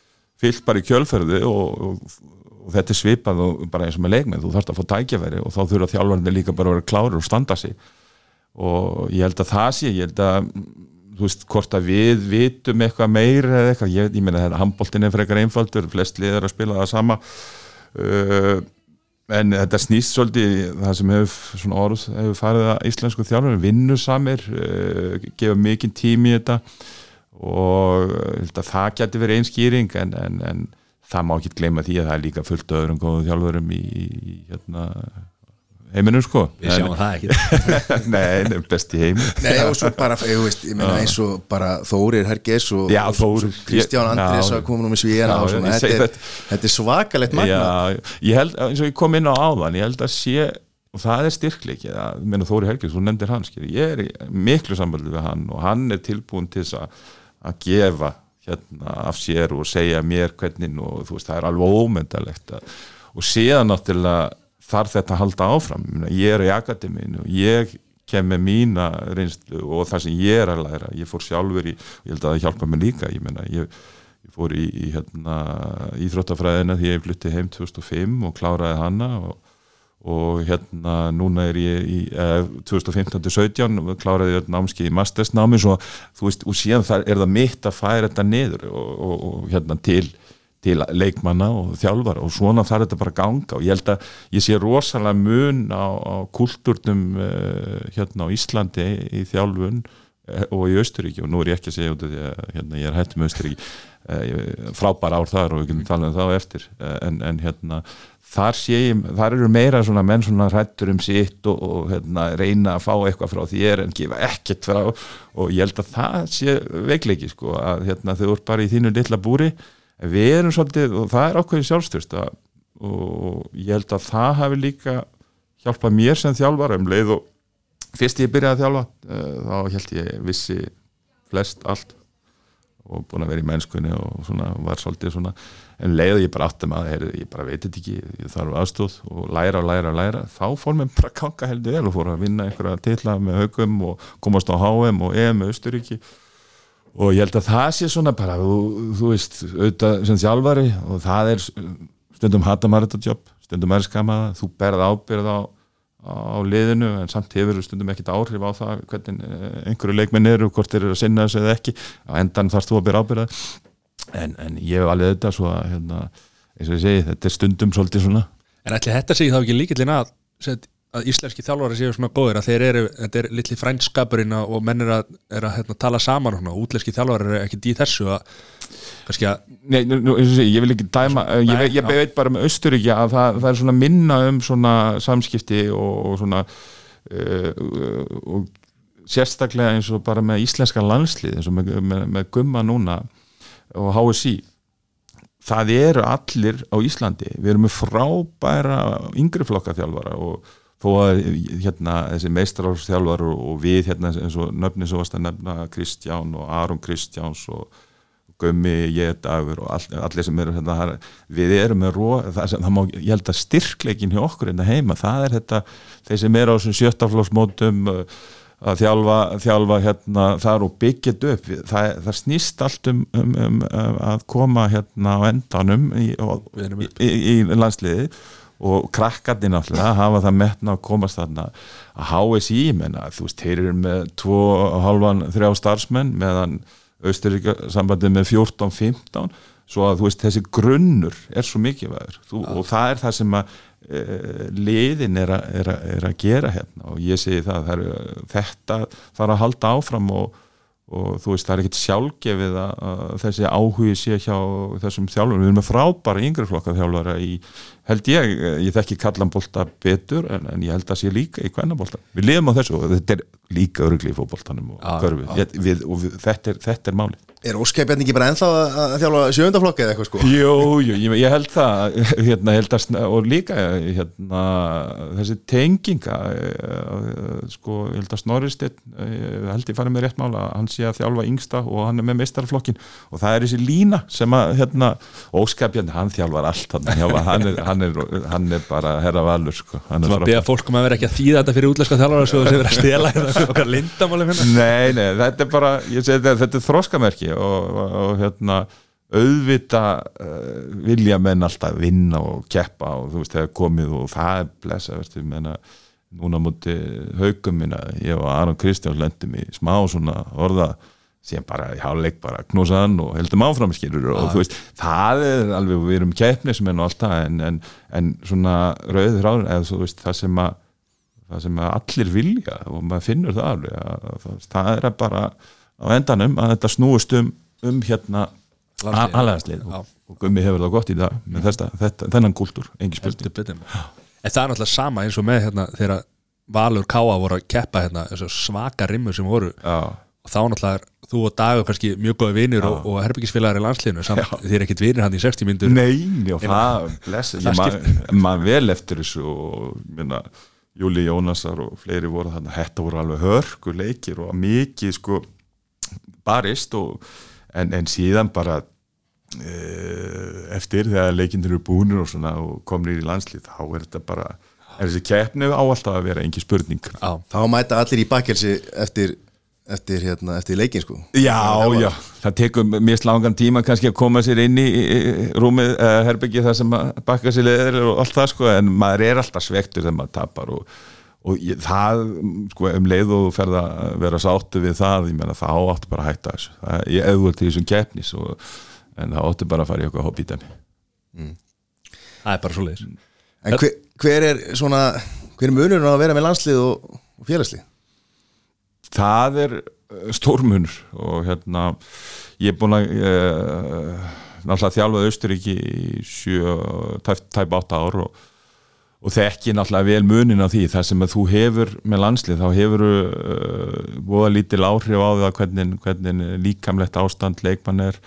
fyllt bara í kjölferðu og, og og þetta er svipað og bara eins og með leikmenn. Þú þarfst að fá tækjafæri og þá þurfa þjálfarnir líka bara að vera klári og standa sig. Og ég held að það sé ég held að, þú veist, hvort að við vitum eitthvað meir eða eitthvað. Ég, ég meina þetta, handbóltin er frekar einfaldur flest liðar að spila það sama. Uh, en þetta snýst svolítið það sem hefur svona orð hefur farið að íslensku þjálfur vinnu samir, uh, gefa mikinn tími í þetta og það getur verið einskýring en, en, en það má ekki gleyma því að það er líka fullt öðrum góðum þjálfurum í, í hérna, heiminum sko. Við sjáum en, það ekki. <laughs> Nei, besti heimin Nei, og svo bara, ég veist, ég meina eins og bara Þórir Herges og, já, og Kristján Andrés að koma nú með svíjana og svona, þetta er, þetta. er svakalegt magna Já, ég held, eins og ég kom inn á áðan ég held að sé, og það er styrkleik Þórir Herges, þú nefndir hann ég er miklu sambaldu við hann og hann er tilbúin til að gefa hérna af sér og segja mér hvernig og þú veist það er alveg ómyndalegt og síðan náttúrulega þarf þetta að halda áfram. Ég er í akademínu og ég kem með mína reynslu og það sem ég er að læra. Ég fór sjálfur í, ég held að það hjálpa mig líka ég, menna, ég, ég fór í, í hérna, íþróttafræðina því ég flutti heim 2005 og kláraði hanna og og hérna núna er ég í eh, 2015-17 kláraði ég námski í mastersnámi svo, veist, og síðan það, er það mitt að færa þetta niður og, og, og hérna til, til leikmanna og þjálfar og svona þarf þetta bara að ganga. Og ég held að ég sé rosalega mun á, á kultúrnum uh, hérna á Íslandi í þjálfun eh, og í Östuríki og nú er ég ekki að segja út af því að hérna, ég er hættum með Östuríki eh, frábær ár þar og við getum talað um það á eftir. Eh, en, en hérna þar ég, þar eru meira svona menn svona hrættur um sitt og, og hérna, reyna að fá eitthvað frá þér en gefa ekkert frá. Og ég held að það sé veikleiki sko að hérna, þau eru bara í þínu litla búri. Við erum svolítið og það er ákveðið sjálfstyrst og ég held að það hafi líka hjálpað mér sem þjálfar um leið og fyrst ég byrjaði að þjálfa uh, þá held ég vissi flest allt og búin að vera í mennskunni og svona var svolítið svona en leið og ég bara átti maður, heyrðu, ég bara veit þetta ekki ég þarf aðstóð og læra og læra og læra þá fór mér bara að ganga heldur vel og fór að vinna einhverja titla með haugum og komast á HM og EM með Östuríki og ég held að það sé svona bara þú, þú veist, auðvitað sem þjálfari og það er stundum hata maður þetta jobb, stundum er skamaða þú berð ábyrð á, á liðinu en samt hefur stundum ekkit áhrif á það hvernig eh, einhverju leikminn eru hvort þeir eru að sinna þessu eða ekki. Á endan þarfst þú að byrja ábyrða en, en ég hef alveg þetta svo að hérna, eins og ég segi, þetta er stundum svolítið svona. En ætli þetta sé þá ekki líkillin að að íslenski þjálfari séu svona góðir að þeir eru, þetta er litli frænskapurinn og menn er að, er að hérna, tala saman og útlenski þjálfari eru ekki í þessu að kannski að Nei, nú, ég vil ekki dæma ég, Nei, veit, ég já. veit bara með Östuríki að það, það er svona minna um svona samskipti og, og svona uh, og sérstaklega eins og bara með íslenska landslið eins og með, með, með gumma núna og HSI það eru allir á Íslandi. Við erum með frábæra yngri flokka þjálfara og þó að hérna þessi meistaráðsþjálfar og, og við hérna eins og nöfni svo varst að nefna Kristján og Aron Kristjáns og Gummi, ég dagur og all, allir sem eru hérna, við erum með ró, það, það má, ég held að styrkleikin hjá okkur hérna heima, það er þetta þeir sem eru á þessum sjöttaflóksmótum uh, að þjálfa, þjálfa hérna þar og byggja upp. Það, það snýst allt um, um, um um, að koma hérna á endanum í, í, í, í landsliði og krakkandi náttúrulega hafa það metna að komast þarna. Að HSI menna, þú veist, þeir eru með tvo og halvan, þrjá starfsmenn meðan Austuríka sambandið með 14-15 svo að þú veist þessi grunnur er svo mikilvægur. Þú, og það er það sem að e, liðin er, a, er, a, er að gera hérna. Og ég segi það, það er, þetta þarf að halda áfram og, og þú veist það er ekkit sjálfgefið að, þessi áhugi sé hjá þessum þjálfurum, við erum með frábæra yngri flokka þjálfara í, held ég ég þekki kallanbolta betur en, en ég held að sé líka í kvennabolta. Við lifum á þessu og þetta er líka örgli í fótboltanum og, körfu, ég, við, og við, þetta, er, þetta er máli Er óskæpjarni ekki bara ennþá að að þjálfa sjöndaflokki eða eitthvað sko? Jú, jú, ég, ég held það <laughs> hérna, held að, og líka hérna, þessi tenginga eh, sko, ég held að Snorristeinn eh, held ég farið með rétt mála hann sé að þjálfa yngsta og hann er með meistarflokkin og það er þessi lína sem að hérna, óskapjandi, hann þjálfar allt hann, hjálfa, hann, er, hann, er, hann er bara herra valur sko. hann er Þú að frábær. beða fólk um að vera ekki að þýða þetta fyrir útlenska þjálfara sem vera að stela þetta <laughs> okkar lindamálum hérna Nei, nei, þetta er bara ég segi þetta, þetta er þroskamerki og, og, og hérna auðvita uh, vilja menn alltaf vinna og keppa og þú veist, þegar komið og það er blessa, veist, ég menna núna múti haugum minna ég og Aron Kristján lendum í smá svona orða síðan bara í háluleik bara knúsa hann og heldum áfram skilur og þú veist, það er alveg við erum keppnismenn og allt það en, en, en svona rauður ráður eða þú veist, það sem að það sem að allir vilja og maður finnur það alveg að, að, það er að bara á endanum að þetta snúist um, um hérna Já. og, og Gummi hefur það gott í dag með þetta, þetta, þennan kúltúr, engi spilti Heldur betur. En það er náttúrulega sama eins og með hérna þegar Valur Káa voru að keppa hérna svaka rimmur sem voru. Já, og þá náttúrulega er þú og Dagur kannski mjög góði vinir og, og herbyggisfélagar í landsliðinu samt þið er ekkit vinir hann í 60 myndur Nei, og það blessa, maður ma vel eftir þessu og minna, Júli Jónasar og fleiri voru þarna, þetta voru alveg hörku leikir og mikið sko barist og, en, en síðan bara uh, eftir þegar leikindir eru búnir og svona og komnir í landslið þá er þetta bara, er þessi keppni á alltaf að vera engi spurning. Já, Þá mæta allir í bakkelsi eftir, eftir, hérna, eftir leikin sko. Já, já, það tekur mjög langan tíma kannski að koma sér inn í í- í rúmið, uh, herbyggi það sem að bakka sér leður og allt það sko en maður er alltaf svektur þegar maður tapar og, og ég, það, sko, um leið og þú ferð að vera sáttu við það, ég meina þá áttu bara að hætta þessu, það, ég auðvöld til þessum keppnis og, en það áttu bara að fara í eitthvað hobbítani það er bara svo leiðis En hver, hver er svona hver er munurinn að vera með landslið og, og félagslið? Það er stórmunur og hérna ég er búin að uh, náttúrulega þjálfaði Austuríki í sjö, tæp, tæp átta ár og, og þekki náttúrulega vel munin á því þar sem að þú hefur með landslið þá hefur uh, voða lítil áhrif á það hvernig, hvernig líkamlegt ástand leikmann er.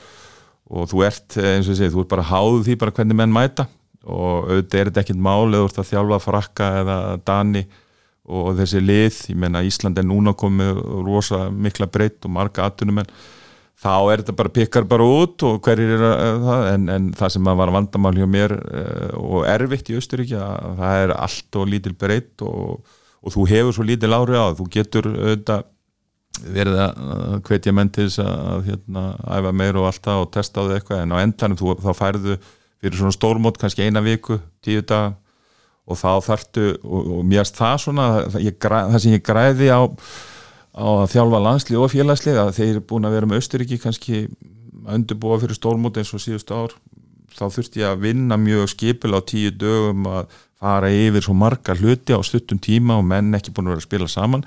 Og þú ert eins og ég segi, þú ert bara háð því bara hvernig menn mæta. Og auðvitað er þetta ekkit mál eða þú ert að þjálfa frakka eða dani og þessi lið, ég menna Ísland er núna komið rosa mikla breytt og marga atvinnumenn þá er þetta bara pikkar bara út og hverjir er það en, en það sem var vandamál hjá mér uh, og erfitt í Östuríki að það er allt og lítil breytt og, og þú hefur svo lítil ári á þú getur auðvitað verið að hvetja menn til þess að hérna, æfa meir og allt það og testa á það eitthvað en á endanum þú, þá færðu fyrir svona stórmót kannski eina viku, tíu dag og þá þartu og, og mér erst það svona það, ég, það sem ég græði á á að þjálfa landslið og félagslið að þeir eru búin að vera með Östuríki kannski að undirbúa fyrir stórmóti eins og síðustu ár. Þá þurfti ég að vinna mjög skipil á tíu dögum að fara yfir svo marga hluti á stuttum tíma og menn ekki búin að vera að spila saman.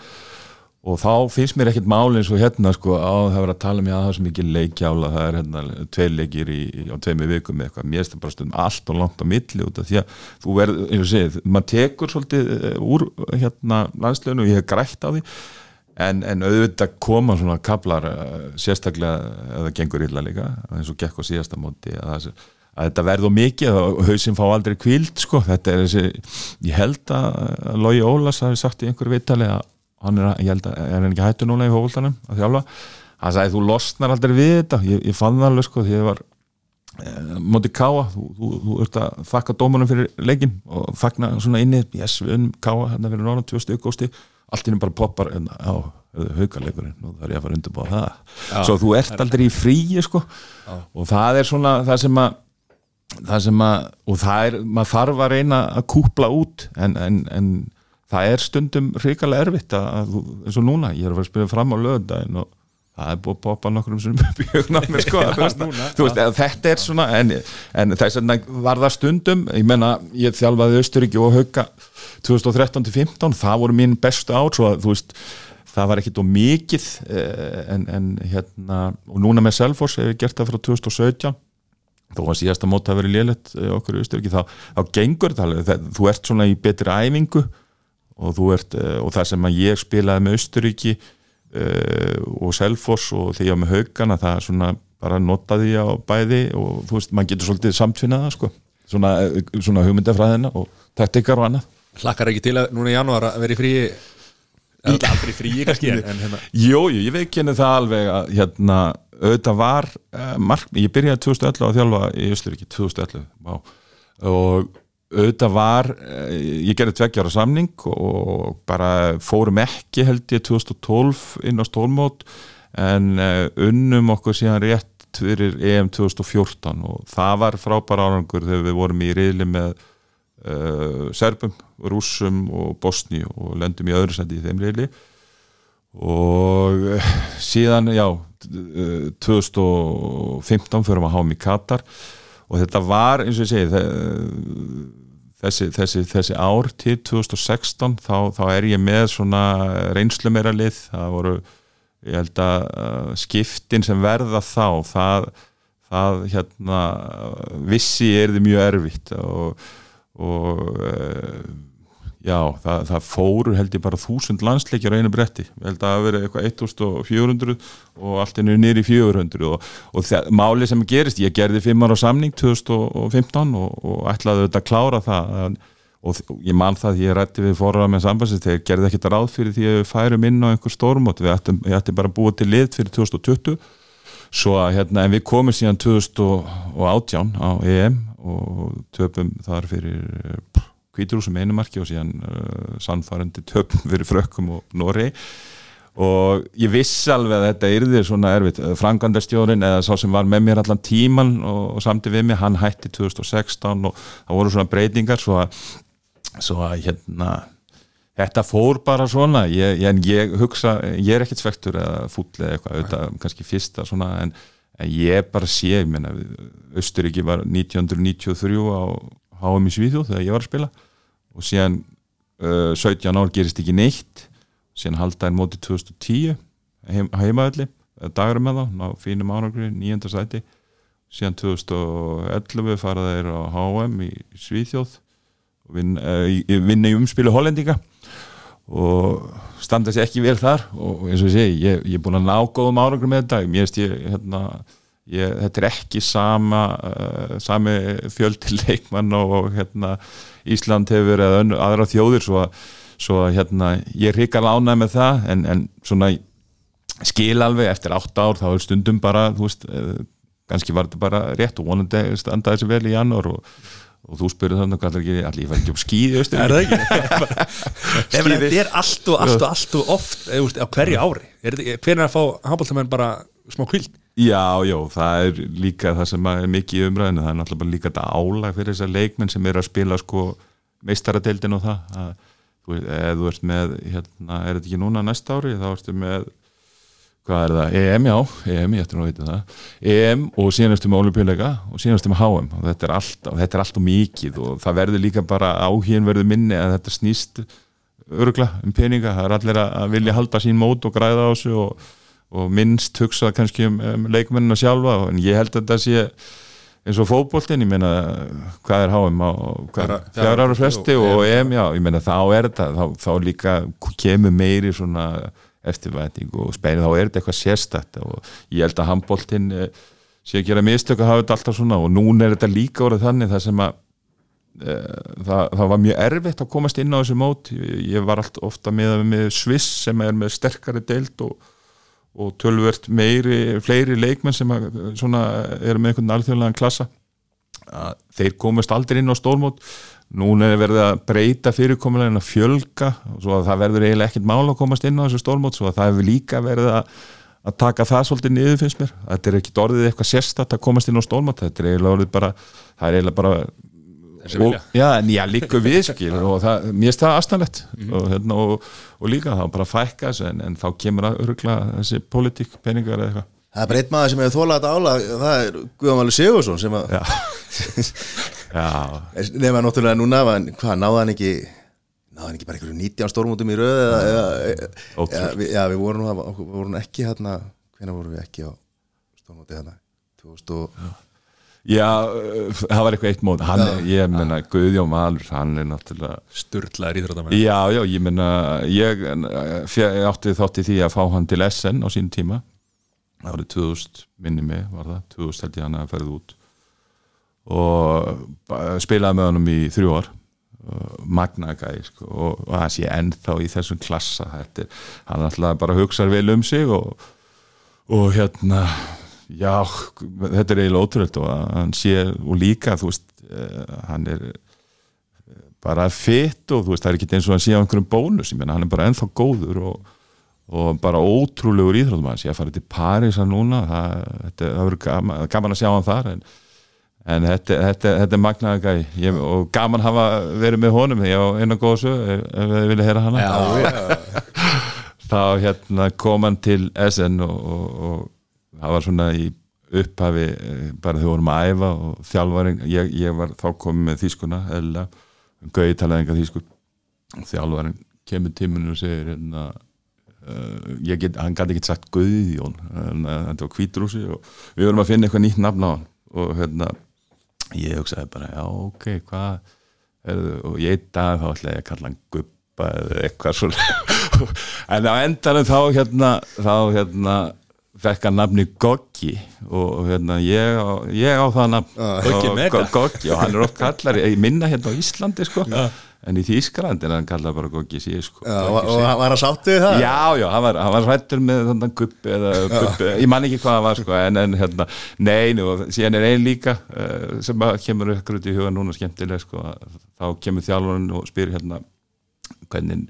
Og þá finnst mér ekkert máli eins og hérna sko á það verið að tala mér að það sem ekki leikjála það er hérna tvei leikir í, á tveimi vikum með eitthvað, mér það bara stundum allt og langt á milli út af því að þú verður, eins og segið, maður tekur svolítið eh, úr hérna landsleginu og ég hef grætt á því en, en auðvitað koma svona kablar uh, sérstaklega að það gengur illa líka eins og gekk á síðasta móti að, að þetta verður mikið og hausin fá aldrei kvíld sko. Þetta er þessi, ég held að Lógi Ólas hafi sagt í einhverju vittali að hann er, ég held að, er hann ekki hættu núna í hófaldanum að þjálfa, hann sagði þú losnar aldrei við þetta, ég, ég fann það alveg sko því ég var eh, mótið káa, þú, þú, þú ert að þakka dómunum fyrir leikin og þakna svona inni, yes við unnum káa hérna fyrir norðan, tvö stygg gósti allt innum bara poppar á haugarleikurinn og það er ég að fara undirbúa það. Já, svo þú ert aldrei í fríi sko. Já. og það er svona það sem að það sem að, og það er maður þarf að reyna að kúpla út en, en, en það er stundum hrikalega erfitt að, eins og núna, ég er að fara að spila fram á löðundaginn og það er búið að poppa nokkur um svona bjögnámi sko, <laughs> ja, veist, veist, þetta er svona en, en þess að var það stundum ég menna, ég þjálfaði Östuríki og Hauka 2013-15 það voru mín bestu ár svo að þú veist það var ekkit og mikið eh, en, en hérna og núna með Selfors hefur ég gert það frá 2017 þó að síðasta móta að vera lélitt eh, okkur Östuríki þá, þá gengur það þú ert svona í betri æfingu og þú ert eh, og það sem að ég spilaði með Östuríki og Selfors og þegar ég var með haugana það er svona bara notaði ég á bæði og þú veist, maður getur svolítið samtfinnaða sko, svona, svona hugmyndafræðina og taktikar og annað. Hlakkar ekki til að núna í janúar að vera í ekki aldrei fríi kannski <laughs> hérna. Jújú, ég veit kynni það alveg að hérna, auðvitað var uh, mark, ég byrjaði 2011 að þjálfa í Östuríki 2011, vá. Og auðvitað var uh, ég gerði tveggjára samning og bara fórum ekki held ég 2012 inn á stólmót en uh, unnum okkur síðan rétt fyrir EM 2014 og það var frábæra árangur þegar við vorum í riðli með uh, Serbum, Rúsum og Bosni og lendum í öðru sendi í þeim reyli og síðan, já 2015 fyrir að háum í Katar og þetta var, eins og ég segi þessi, þessi, þessi ár til 2016 þá, þá er ég með svona reynslu meira lið. Það voru, ég held að uh, skiptin sem verða þá það, það hérna vissi er þið mjög erfitt og og uh, já, það, það fóru held ég bara þúsund landsleikjar á einu bretti. Held að það verið eitthvað 1400 og allt er nýri 400 og, og það, máli sem gerist, ég gerði fimmar á samning 2015 og, og ætlaði þetta að klára það og ég man það því ég rætti við fórra með sambansins þegar gerði ekkert ráð fyrir því að við færum inn á einhver stórmót. Við ættum, ættum bara búið til lit fyrir 2020 svo að hérna en við komum síðan 2018 á EM og töpum þar fyrir kvíturúsum einumarki og síðan uh, sannfærandi töpum fyrir frökkum og Nóri og ég vissi alveg að þetta yrði svona erfitt. Frangandastjórin eða sá sem var með mér allan tíman og, og samtið við mig, hann hætti 2016 og það voru svona breytingar svo að, svo að hérna þetta fór bara svona. Ég, ég, ég hugsa, ég er ekkert svektur eða fúll eða eitthvað, auðvitað kannski fyrsta svona en ég bara sé, ég menna Östuríki var 1993 á HM í Svíþjóð þegar ég var að spila. Og síðan uh, 17 ár gerist ekki neitt. Síðan haldaði móti 2010 heim, heimaðalli dagur með þá, fínum ánangri nýjönda sæti. Síðan 2011 fara þeir á HM í Svíþjóð vinna, uh, vinna í umspilu hollendinga. Og standa sér ekki vel þar. Og eins og ég segi, ég, er búin að ná góðum árangur með þetta, mér veist ég, hérna, ég þetta er ekki sama uh, sami fjöldi <laughs> leikmann og, og hérna, Ísland hefur verið önnu- aðra þjóðir svo að, svo að hérna, ég er hrikal ánæg með það en, en svona skil alveg eftir átt ár þá er stundum bara þú veist, eh, kannski var þetta bara rétt og vonandi standaði þessi vel í janúar og, og þú spyrir þannig hvað allir ekki var ekki um austur Er það ekki? <laughs> Þetta er allt og allt og allt og oft eða, úst, á hverju ári? Er hvernig er að fá handbóltamenn bara smá kvild Já, já, það er líka það sem er mikið umræðinu, það er náttúrulega bara líka þetta álag fyrir þessar leikmenn sem eru að spila sko meistaradeildin og það. Að, þú eða þú ert með hérna, er þetta ekki núna næsta ári, þá ertu með hvað er það, EM já EM, ég ætti nú að vita það. EM og síðan ertu með olimpíuleika og síðan ertu með HM og þetta er allt, og þetta er allt og mikið og það verður líka bara áhíðin verður minni að þetta snýst örgla um peninga, það er allir að vilja halda sín mót og græða á þessu og, og minnst hugsa kannski um, um leikmennina sjálfa en ég held að þetta sé eins og fótboltin, ég meina hvað er HM á fjár ára fresti og EM, já, ég meina þá er þetta þá, þá líka kemur meiri svona eftirvæting og spennið þá er þetta eitthvað sérstætt og ég held að handboltin eh, sé að gera mistök að hafa þetta alltaf svona og núna er þetta líka orðið þannig það sem að e, það, það var mjög erfitt að komast inn á þessu mót. Ég, var allt ofta með, með Sviss sem er með sterkari deild og, og tölvert meiri fleiri leikmenn sem að, svona, eru með einhvern alþjóðlegan klassa að þeir komast aldrei inn á stórmót. Núna er verið að breyta fyrirkomulegin að fjölga svo að það verður eiginlega ekkert mál að komast inn á þessu stórmót svo að það hefur líka verið að, að taka það svolítið niður finnst mér. Þetta er ekkert orðið eitthvað sérstætt að komast inn á stórmót þetta er eiginlega orðið bara það er eiginlega bara og, já, en já, líka við skil og það, mér finnst það aðstæðlegt og, hérna, og, og líka þá bara fækka þessu en, en þá kemur að örgla þessi pólitík, peningar eða eitthvað. Það er bara einn maður sem hefur þólað þetta álag það er Guðamáli Sigursson sem að já, <laughs> já. Nema náttúrulega núna hvað, náða hann ekki náða hann ekki bara einhverju 19 stórmútum í röð eða, eða, eða, já, við vorum, vorum ekki hérna, hvenær vorum við ekki á stórmúti hérna 2000 og Já, uh, það var eitthvað eitt mót. Hann, er- ég menna Guðjón Valur hann er náttúrulega Sturlaður íþróttamenn Já, já, ég menna ég uh, fjö- átti þátt í því að fá hann til SN á sín tíma. Árið 2000 minni mig var það. 2000 held ég hann að ferði út. Og ba- spilaði með honum í þrjú ár. Magnagæði sko, og, og það sé ennþá í þessum klassa er, hann alltaf bara hugsar vel um sig og, og hérna já, þetta er eiginlega ótrúlega og hann sé, og líka þú veist, uh, hann er eh, bara fitt og þú veist, það er ekki eins og hann sé á einhverjum bónus, ég menna hann er bara ennþá góður og, og bara ótrúlegur íþróttum hann sé að fara til Parísa núna. Það, þetta, það verður gaman, gaman að sjá hann þar en, en þetta, þetta, þetta er magnaða gæ ég, og gaman hafa verið með honum ég á eina góða sög, ef, þið vilja heyra hana. <laughs> Þá hérna kom hann til SN og, og, og það var svona í upphafi eh, bara við vorum að æfa og þjálfaring, ég, ég var þá komið með þýskuna, eða gauði talaði enga þýsku. Þjálfaring kemur tíminu og segir hérna, uh, get, hann gæti ekki sagt Guðjón, en, uh, þetta var kvítrúsi og við vorum að finna eitthvað nýtt nafn á hann. Og hérna ég hugsaði bara, já ok, hvað og ég einn dag þá ætlaði ég að kalla hann Gubba eða eitthvað svona <laughs> en á endanum þá hérna þá hérna fekk hann nafni Goggi og hérna ég á, ég á það nafn Goggi Og- Mega. Go- Goggi og hann er oft kallar ég minna hérna á Íslandi sko. En í Þýskalandi er hann kallar bara Goggi síð sko. Já, og, og hann var að sáttu við það? Já, já, hann var, hann var hrættur með þannig guppi eða guppi, ég man ekki hvað það var sko, en, en hérna, nein og síðan er ein líka uh, sem að kemur ykkur út í huga núna skemmtileg sko, að þá kemur þjálfarinn og spyr hérna hvernig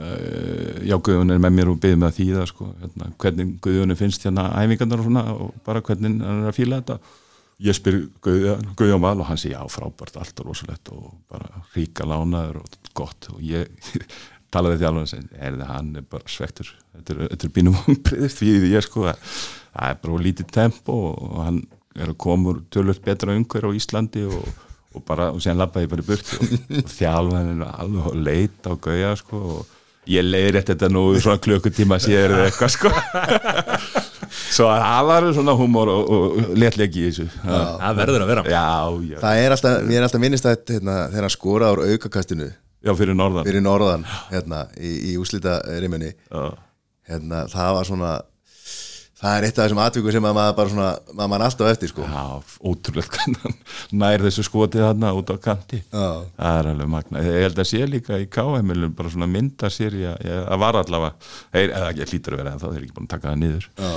já, Guðjón er með mér og byggði með að þýða sko, hérna, hvernig Guðjón finnst hérna æfingarnar og svona og bara hvernig hann er að fíla þetta. Ég spyr Guðjón, Guðjón Val og hann sé já, frábært, allt og rosalegt og bara ríka lánaður og gott. Og ég <laughs> talaði við þjálfur og segi, er það hann er bara svektur þetta er, er bínum vombriðist því ég sko að það er bara lítið tempo og hann er að koma tölvöld betra umhver á Íslandi og, og bara, og síðan labbaði ég bara í burti og, og þjálfur hann er alveg að leita á gauja sko og ég leiði rétt þetta nú í svona klukkutíma séður eða eitthvað sko. <laughs> Svo að það var svona humor og, og léttlegi í þessu. Já, Það verður að vera. Já, já, Það er alltaf, ég er alltaf minnist að hérna, þegar hann skora úr aukakastinu. Já fyrir norðan. Fyrir norðan hérna, í, í úslita rimunni já, hérna, það var svona það er eitt af þessum atvikum sem að maður bara svona maður mann alltaf eftir sko. Já, ótrúlega hann nær þessu skotið þarna út á kanti. Já. það er alveg magna ég held að sé líka í KM bara svona mynda sér að var allavega eða ekki hlýtur að vera en þá þeir ekki búin að taka það niður. Já.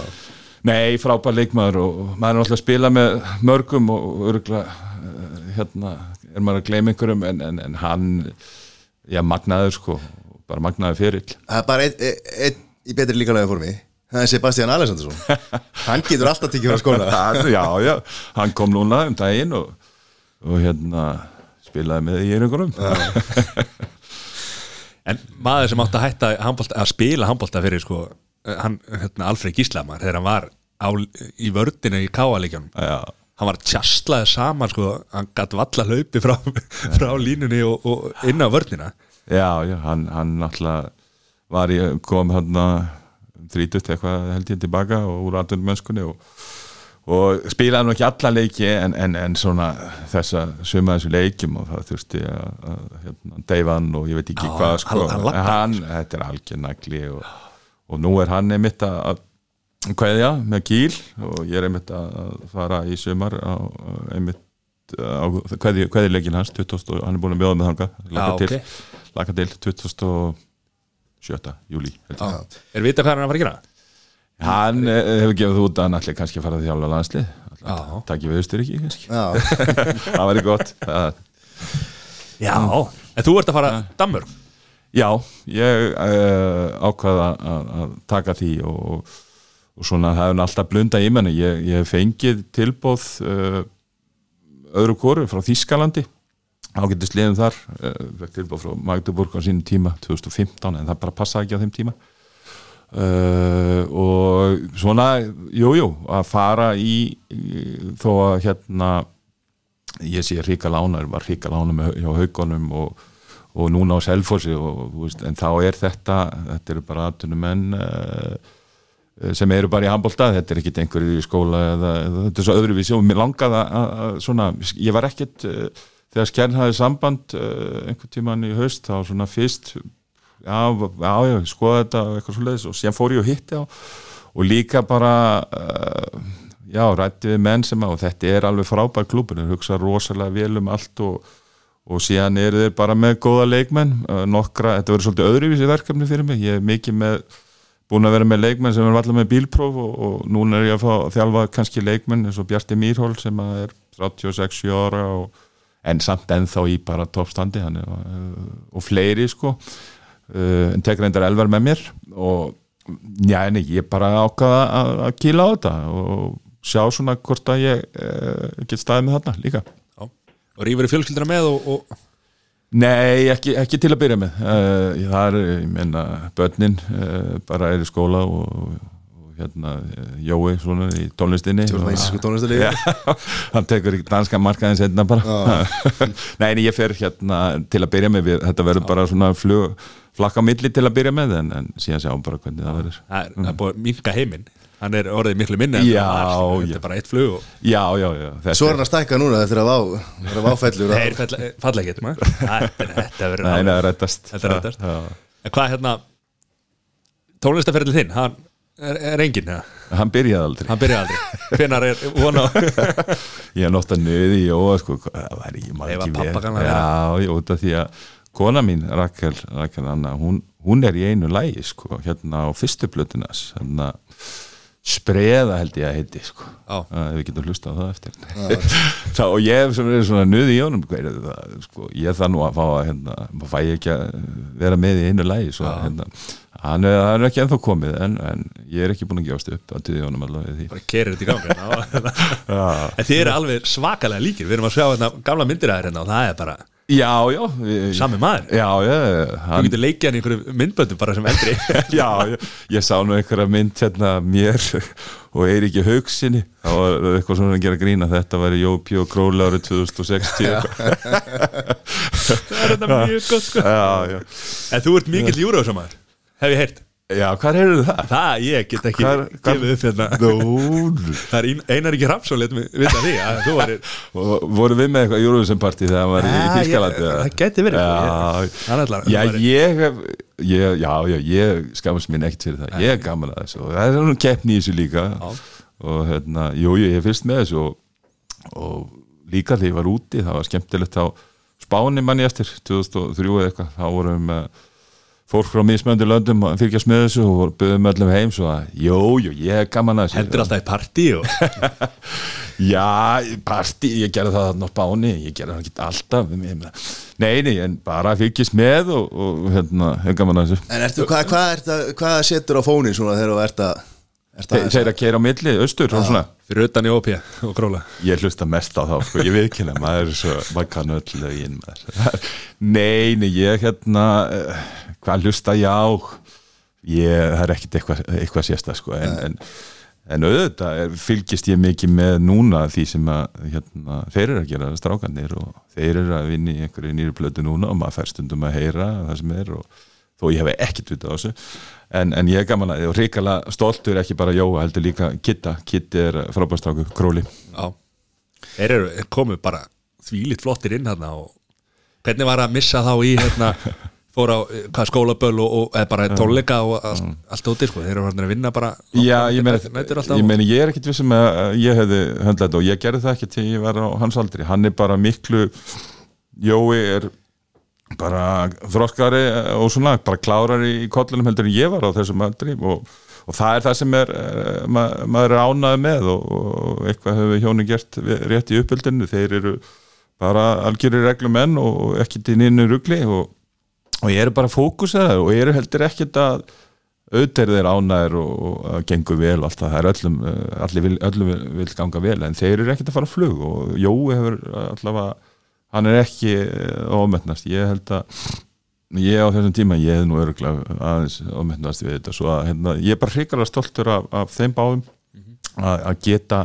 Nei, frábær leikmaður og maður er náttúrulega að spila með mörgum og örgulega hérna er maður að gleyma einhverjum en, en, en hann, já, magnaður sko, bara magnaður fyrirl það er bara einn ein, ein, í betri líkalega formi það er Sebastian Alessandarsson hann getur alltaf tekið frá skóla <laughs> Það- Já, já, hann kom núna um daginn og, og hérna spilaði með í einhverjum. <laughs> En maður sem átti að hætta handbolta, að spila handbólta fyrir sko, hann, hérna, Alfred Gíslamar þegar hann var á, í vördinu í káalíkjónum Já, hann var tjastlaði saman sko, hann gæti valla hlaupi frá, <laughs> frá línunni og, og inn á vördina. Já, já hann, hann náttúrulega var í, kom hann þrítut eitthvað held ég tilbaka og úr aðdunum mennskunni og, og spilaði nú ekki alla leiki en, en, en svona þessa suma þessu leikjum og það þurfti að, að hérna, deyfan og ég veit ekki Já, hvað sko, hann- hann hann, þetta er algjör nagli og, og nú er hann einmitt að að kveðja með kýl og ég er einmitt að fara í sumar á, einmitt kveðjuleikin hans 20, og hann er búin að bjóða með þanga laka Já, til, ok. laka til 27. júli ég. er vita hvað hann er að fara að gera? hann eh, hefur gefið út að hann ætli kannski að fara að þjálfa landslið. Já. takk við Austuríki kannski. Já, <laughs> það væri gott. Já, en þú ert að fara Danmörk? Já, ég uh, ákvaða að, að taka því og, og svona það hefur alltaf blunda í menni ég, ég hef fengið tilbóð uh, öðru kóru frá Þískalandi ágættu sliðum þar uh, fekk tilbóð frá Magdeburg á sínum tíma 2015 en það bara passaði ekki á þeim tíma. Uh, og svona jújú, jú, að fara í, í þó að hérna ég sé ríka lánar var ríka lánar með, hjá haugunum og, og núna á Selfossi og, veist, en þá er þetta þetta eru bara aðtunum menn uh, sem eru bara í handbólta þetta er ekkit einhverju í skóla eða, eða þetta er svo öðruvísi og mér langaði að, að, að svona, ég var ekkit uh, þegar Skjern hafði samband uh, einhvern tíman í haust þá svona fyrst já, já, já, skoða þetta og eitthvað svo leiðis og síðan fór ég og hitti á. Og líka bara uh, já, rætti við menn sem að og þetta er alveg frábær klubur, þeir hugsa rosalega vel um allt og, og síðan eru þeir bara með góða leikmenn. Uh, nokkra, þetta verður svolítið öðruvísi verkefni fyrir mig, ég er mikið með búin að vera með leikmenn sem er allar með bílpróf og, og núna er ég að fá að þjálfa kannski leikmenn eins og Bjarti Mýrhól sem er 36 ára og, en samt ennþá í bara toppstandi er, uh, og fleiri sko. Uh, en tek reyndar elvar með mér og já, en ég bara ákvaða að, kýla á þetta og sjá svona hvort að ég uh, get staðið með þarna líka. Já. og rýfur í fjölskyldina með og, og Nei, ekki, ekki til að byrja með. Það er, ég meina, börnin bara er í skóla og, og hérna, Jói svona í tónlistinni. Tónlistarliði. Já, hann tekur ekki danska markaðin setna bara. <laughs> Nei, en ég fer hérna til að byrja með við, þetta verður bara svona flug, flakka milli til að byrja með en, en síðan sjáum bara hvernig það verður. Það er, það er að minka heiminn. Hann er orðið miklu minni en Já, það var. þetta er bara eitt flug og Já, já, já þetta Svo er hann að stækka núna eftir að vá, þegar að váfellur þeir falla, falla ekki þetta þetta verður Nei, alveg- það reddast Þetta reddast. Já, en hvað hérna tónlistaferðil þinn, hann er, er enginn ja? já. Hann byrjaði aldrei hann byrjaði aldrei hvenar er vona <laughs> Ég er nátt að nöði í Jóa sko, það var ekki maður Ef að ekki pabba vel. gamla Já, ég út af því að kona mín, Rakel, Rakel Anna hún, hún er í einu lægi sko, hérna á fyrstu plötunas hérna, spreða held ég að heiti sko. Við getum hlusta á það eftir. <laughs> Þá, og ég svona verið svona nöði í er það, sko, ég þarf nú að fá að hérna, maður fæ ekki að vera með í einu lægi svo, hérna, hann er, hann er ekki ennþá komið en, en ég er ekki búin að gefast upp að tíði honum allavega því. Bara kerir þetta í gangi hérna. <laughs> En þið eru alveg svakalega líkir. Við erum að sjá hérna, gamla myndir að þér hérna og það er bara Já, já. Sami maður. Já, já, Þú hann, getur leikið hann í einhverju myndböndu bara sem eldri. <laughs> Já, ég, ég sá nú einhverja mynd hérna mér <laughs> og ekki haugsinni það var eitthvað svona að gera grína þetta var Jópi og Króla árið 2060 eitthvað. <laughs> Það er þetta mjög gott sko. En þú ert mikill júrósamaður Hef ég heyrt já, hvað heyrðu það? Það, ég get ekki Hvar- gefið upp hérna. Nú, <laughs> Það er Ein- Einar ekki Rapsson let mig vita því að þú varir <laughs> og voru við með eitthvað Eurovision party þegar hann var í ég- það gæti verið, sko, Já, ég hef ég, Já, já, ég skammast mín ekkert fyrir það. Ég er gaman að þessu og það er svona keppni í þessu líka. Og hérna, jú, ég hef fyrst með þessu og, og líka þegar ég var úti það var skemmtilegt á Spáni manni eftir 2003 eða eitthvað þá vorum við fólk frá mismöndu löndum að fylgjast með þessu og böðum öllum heim svo að, jú, jú, ég er gaman að þessu. Hendur alltaf í partí og <laughs> Já, partí, ég gerði það þarna á Spáni, ég gerði það ekki alltaf ég meina, Nei, nei, en bara fylgjast með og, og hérna, hef gaman að þessu. En ertu, hvað, ertu, hvað setur á fónin svona þegar þú ert að Þeir að keira á milli, austur og svona. Fyrir utan í OP og króla. Ég hlusta mest á þá, sko, ég veit ekki hérna maður er svo, maður kann öll lögin maður. <laughs> Nei, nei, ég hérna eh, hvað hlusta ég á? Ég, það er ekkit eitthvað, eitthvað sérsta, sko, en, en, en auðvitað er, fylgist ég mikið með núna því sem að hérna, þeir eru að gera strákanir og þeir eru að vinna í einhverju nýri blödu núna og maður fær stundum að heyra það sem er og þó ég hef ekkert vita á þessu en, en ég er gaman að, og ríkala stoltur ekki bara Jóa, heldur líka Kitta Kitti er frábærstráku, Króli. Já. Þeir eru komu bara þvílitt flottir inn hérna og hvernig var að missa þá í hérna <laughs> fór á eh, hvað, skólaböll og, og bara tónleika og allt, allt úti sko, þeir eru farin að vinna bara Já, ég meina, ég meina, ég er ekkit vissum að að ég hefði höndlað þetta og ég gerði það ekki til ég var á hans aldri, hann er bara miklu Jói er bara þroskari og svona bara klárari í kollunum heldur en ég var á þessum aldri og, og það er það sem er eh, ma maður er ánæði með og, og eitthvað hefur hjónu gert rétt í uppöldinu, þeir eru bara algjörir reglumenn og ekki til nýnu rugli og, og ég eru bara fókusaður og ég eru heldur ekkert að auðvitað eru þeir ánæður og, að gengur vel allt það, það er öllum, eh, allir vil, öllum vil, ganga vel en þeir eru ekkert að fara á flug og Jói hefur allavega, hann er ekki ómetnast, ég held að ég á þessum tíma, ég hef nú örgulega aðeins ómetnast við þetta. Svo að hérna, ég er bara hrikalega stoltur af, af þeim báðum. Að, að geta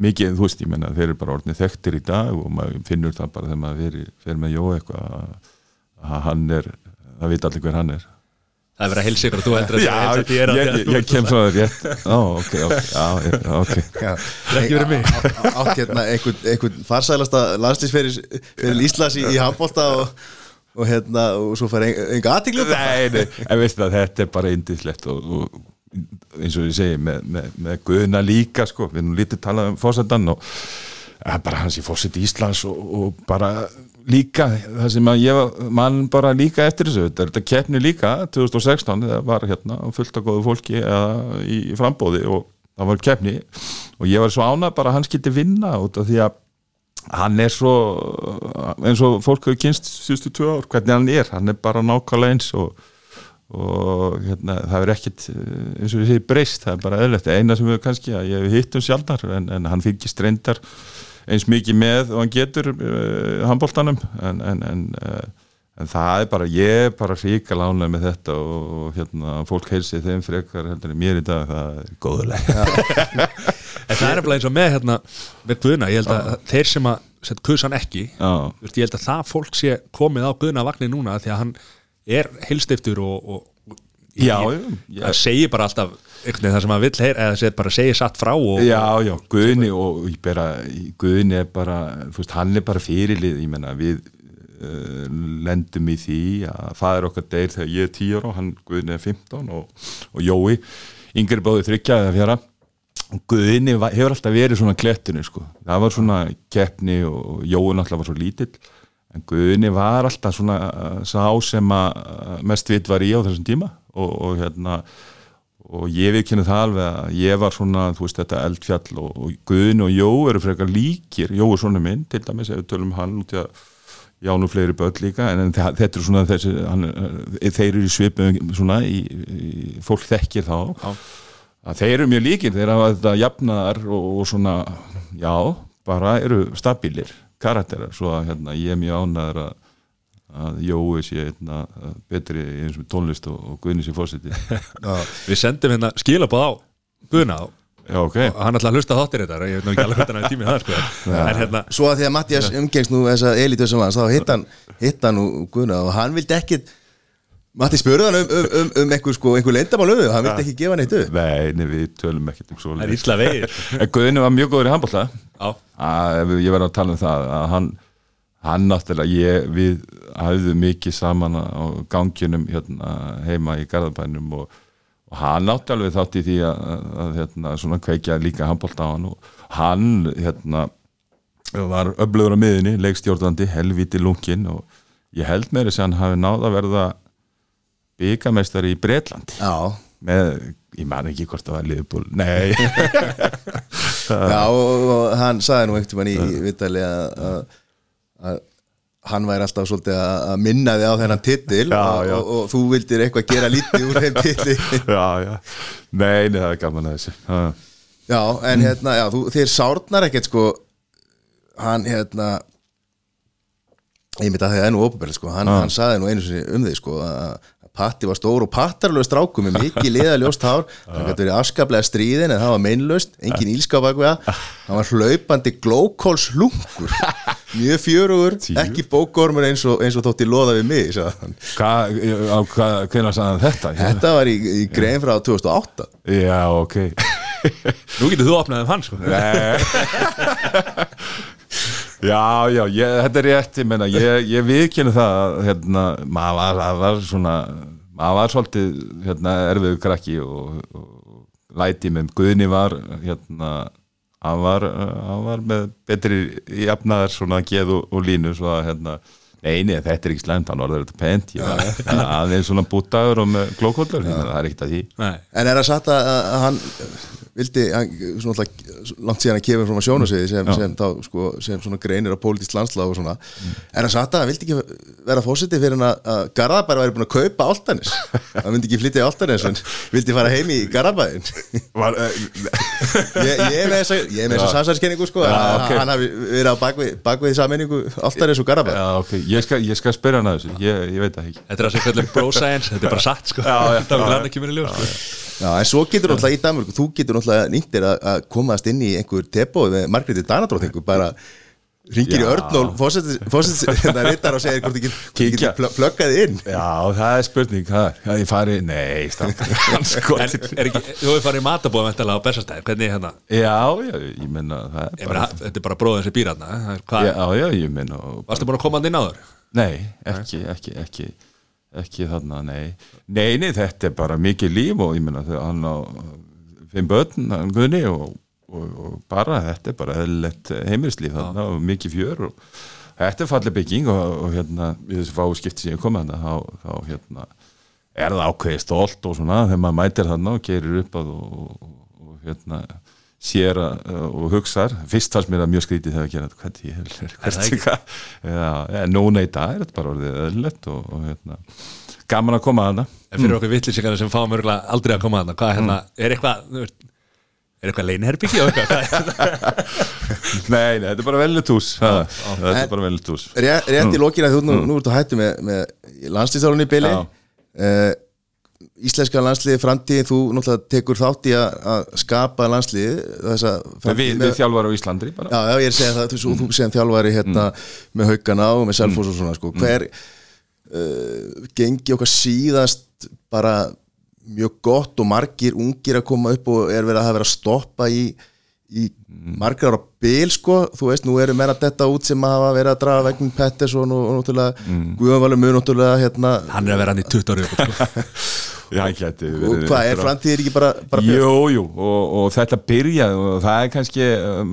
mikið, þú veist, ég menna þeir eru bara orðnið þekktir í dag og maður finnur það bara þegar maður fer, með Jói eitthvað að, að hann er, það veit allir hver hann er Það er verið að heilsa ykkur og þú heldur að Já, það er heilsa ég, ég, ég kem svo að rétt Ó, ok, ok, já, já, ok. Já, ekki verið mig. Átt hérna einhvern, farsælasta landslýsferil fyrir Íslands í, í handbólta og, og hérna og svo fær ein- enga aðtiklu Nei, nei, en veistu það, þetta er bara indislegt og, og eins og ég segi með, með, með Guðna líka, sko. Við erum lítið talað um fórsetan og ja, bara hans í fórseti Íslands og, og bara líka það sem að ég var- man bara líka eftir þessu þetta keppni líka 2016 það var hérna fullt af góðu fólki eða, í, í frambóði og það var keppni. Og ég var svo ánað bara að hann skilti vinna út af því að hann er svo eins og fólk hefur kynst síðustu tvö ár, hvernig hann er, hann er bara nákvæmlega eins og, og hérna, það er ekkit eh, eins og við séum breyst, það er bara eðlert eina sem við kannski, að ég hef hitt um sjaldar en, en hann fylgist reyndar eins mikið með og hann getur uh, handbóltanum en, en, en, uh, en það er bara, ég er bara ríka lánlega með þetta og, og hérna, fólk heilsi þeim frekar heldur mér í dag, það er góðulega En það er bara eins og með hérna með Guðna, ég held að þeir sem að sett kusan ekki, Já, veist, ég held að það fólk sé komið á Guðna vagnir núna því að hann er heilstiftur og, og Já, já. hann segir bara alltaf það sem hann vill heyra eða bara segir satt frá og, Já, já, Guðni og ég bara, Guðni er bara, veist, hann er bara fyrirlið, ég menna, við uh, lendum í því að faður okkar deyr þegar ég er 10 ára og hann, Guðni er 15 og, og Jói, yngri báði þryggja eða fjara. Guðni var, hefur alltaf verið svona klettinu, sko, það var svona keppni og Jói náttúrulega var svo lítill en Guðni var alltaf svona uh, sá sem að uh, mest vitt var í á þessum tíma og, og hérna og ég viðkynna það alveg að ég var svona, þú veist, þetta eldfjall og, og Guðin og Jó eru frekar líkir. Jó er svona minn, til dæmis ef við tölum um hann út í að Já, nú fleiri börn líka, en, en þetta er svona þessi, hann, eh, þeir eru í svipum svona, í, í, fólk þekkir þá. Já. að þeir eru mjög líkir, þeir hafa þetta jafnaðar og, og svona, já, bara eru stabílir, karakterar. Svo að hérna, ég er mjög ánæður að að Jói sé hérna, betri í eins og tónlist og, og Guðni sé fórseti <laughs> Við sendum hérna skilabóð á Guðna og Já, ok. Hann ætla að hlusta þáttir þetta ég veit nú ekki alveg hvernig hann er tímið það sko. en hérna, Svo að því að Mattias umgengst nú þessa elitöðsum lands þá hitt hann, hitt hann nú Guðna og hann vildi ekki Matti spurði hann um, um, um, um einhver, sko, einhver leyndamál um hann vildi ekki gefa hann eitt upp. Nei, nei, við tölum ekkert um svo er Guðni var mjög góður í að ég verði að tala um það að hann, hann náttúrulega ég, við hafðum mikið saman á ganginum hérna, heima í Garðabænum og, og hann náttúrulega þátt í því að, að, að hérna, svona kveikja líka handbólta á hann og hann hérna, var öflugur á miðinni, leikstjórnandi helviti lungin og ég held meiri sem hann hafi náð að verða byggamestari í Bretlandi. Já, með, ég man ekki hvort það var liðbúl, nei. <laughs> Já og, og hann sagði nú einhvern veginn í, í vitali að, að, hann væri alltaf svolítið að minna þig á þennan titil Já, og, já. og, og þú vildir eitthvað gera lítið úr þeim titli <laughs> já, já, nei, nei, það er gaman að þessu Já. Já, en hérna, já, þú, þér sárnar ekkert sko hann hérna ég myndi að það er nú ópubæli sko hann, hann saði nú einu sinni um því sko að Patti var stór og pattarlega strákum með mikið liða ljóst hár <laughs> hann gæti verið afskaplega stríðin en það var meinlaust, engin ílska á bakvega <laughs> hann var hlaupandi glókóls hlungur mjög fjörugur ekki bókormur eins og, eins og þótti loða við mig sagði hann. Þetta? þetta var í, í grein frá 2008 Já, ok. <laughs> Nú getur þú opnað um hann sko. Já, já, ég, þetta er rétt ég, meina, ég, ég viðkynna það að, hérna, maður var, var svona maður var svolítið hérna, erfiðu krakki og, og læti með Guðni var hérna, hann var, hann var með betri jafnaðar svona geð og, og línu svo að hérna Nei, nei, þetta er ekki slæmt, hann orður þetta pent ég var <laughs> aðeins svona bútaður og með glókóllur, það er ekkert að því. Nei. En er það satt að, að hann vildi, hann, svona alltaf langt síðan að kemur frá sjónasviði sem, sem, þá, sko, sem svona greinir á pólitískt landslag og svona, er það satt að hann vildi ekki vera fósiti fyrir hann að, að Garðabær væri búin að kaupa Áltanis hann myndi ekki flytja í Áltanis en vildi fara heim í Garðabæðin Var, eh, <laughs> ég, ég er með þessa, ég er með þessa samsæðiskenningu sko, Já, að ok. hann hafi verið á bakvið, bakvið ég skal, ég skal spyrja hann að þessu. Ég, ég veit það ekki. Þetta er að segja hvernig bro science þetta er bara satt sko. Já, já, það glæðan ekki mér í ljós sko. Já, en svo getur náttúrulega í Danmörku, þú getur náttúrulega nýttir að, að komast inn í einhver tepói með Margréti Danadróttingu, bara ringir í. Örnól, fósins þetta rittar og segir hvort þú getur Kíkja. pl pluggaði inn Já, það er spurning, hvað er? Ég fari, nei, stafn <laughs> þú hefur farið í matabóð væntanlega á Bessastæð, hvernig er hérna Já, já, ég menna það er bara þetta er bara bróðin sem býr hérna hvað, Já, já, ég menna varstu búin að koma hann inn áður? Nei, ekki, ekki, ekki ekki þarna, nei Nei, nei, þetta er bara mikið líf og ég menna hann á fimm börn, hann Guðni og, og, og bara, þetta er bara eðlilegt heimilislíf þarna og mikið fjör og þetta er fallið bygging og, og hérna, við þessu fáu skipti sem ég kom þarna, þá, þá hérna er það ákveðið stolt og svona þegar maður mætir þarna og gerir upp að og, og, og hérna sér að, og hugsar. Fyrst fannst mér það mjög skrítið þegar að gera þetta. Hvað ég Er það hvert ekki? <laughs> hvað en núna í dag er þetta bara orðið öðlegt og, og hérna, gaman að koma að hana En fyrir okkur vittlýsingar sem fáum örgulega aldrei að koma að hvað er hérna, er eitthvað er eitthvað leinherbyggi og eitthvað? Hvað <laughs> er- nei, nei, þetta er bara ha, þetta er bara vellut hús. Rétt, rétt í lokina, þú nú, nú ertu hættu með, með landslýstálunni í byli uh, Íslenska landsliði framtíðin, þú náttúrulega tekur þátt í að, að skapa landsliði þessa við, við þjálfar á Íslandri bara. Já, já, ég er að segja það, þú, þú sem þjálfari hérna með haugana og með selfos og svona sko. hver uh, gengi okkar síðast bara mjög gott og margir ungir að koma upp og er verið að hafa verið að stoppa í, í margir ára bil sko, þú veist, nú eru menn að detta út sem hafa verið að draga veginn Pettersson og, og náttúrulega mm. Guðanvalur mun náttúrulega hérna, hann er að vera hann í 20 ári sko. <laughs> já, hann gæti og hvað er framtíðir ekki bara, bara Jú, jú, og, og þetta byrjaði og það er kannski um,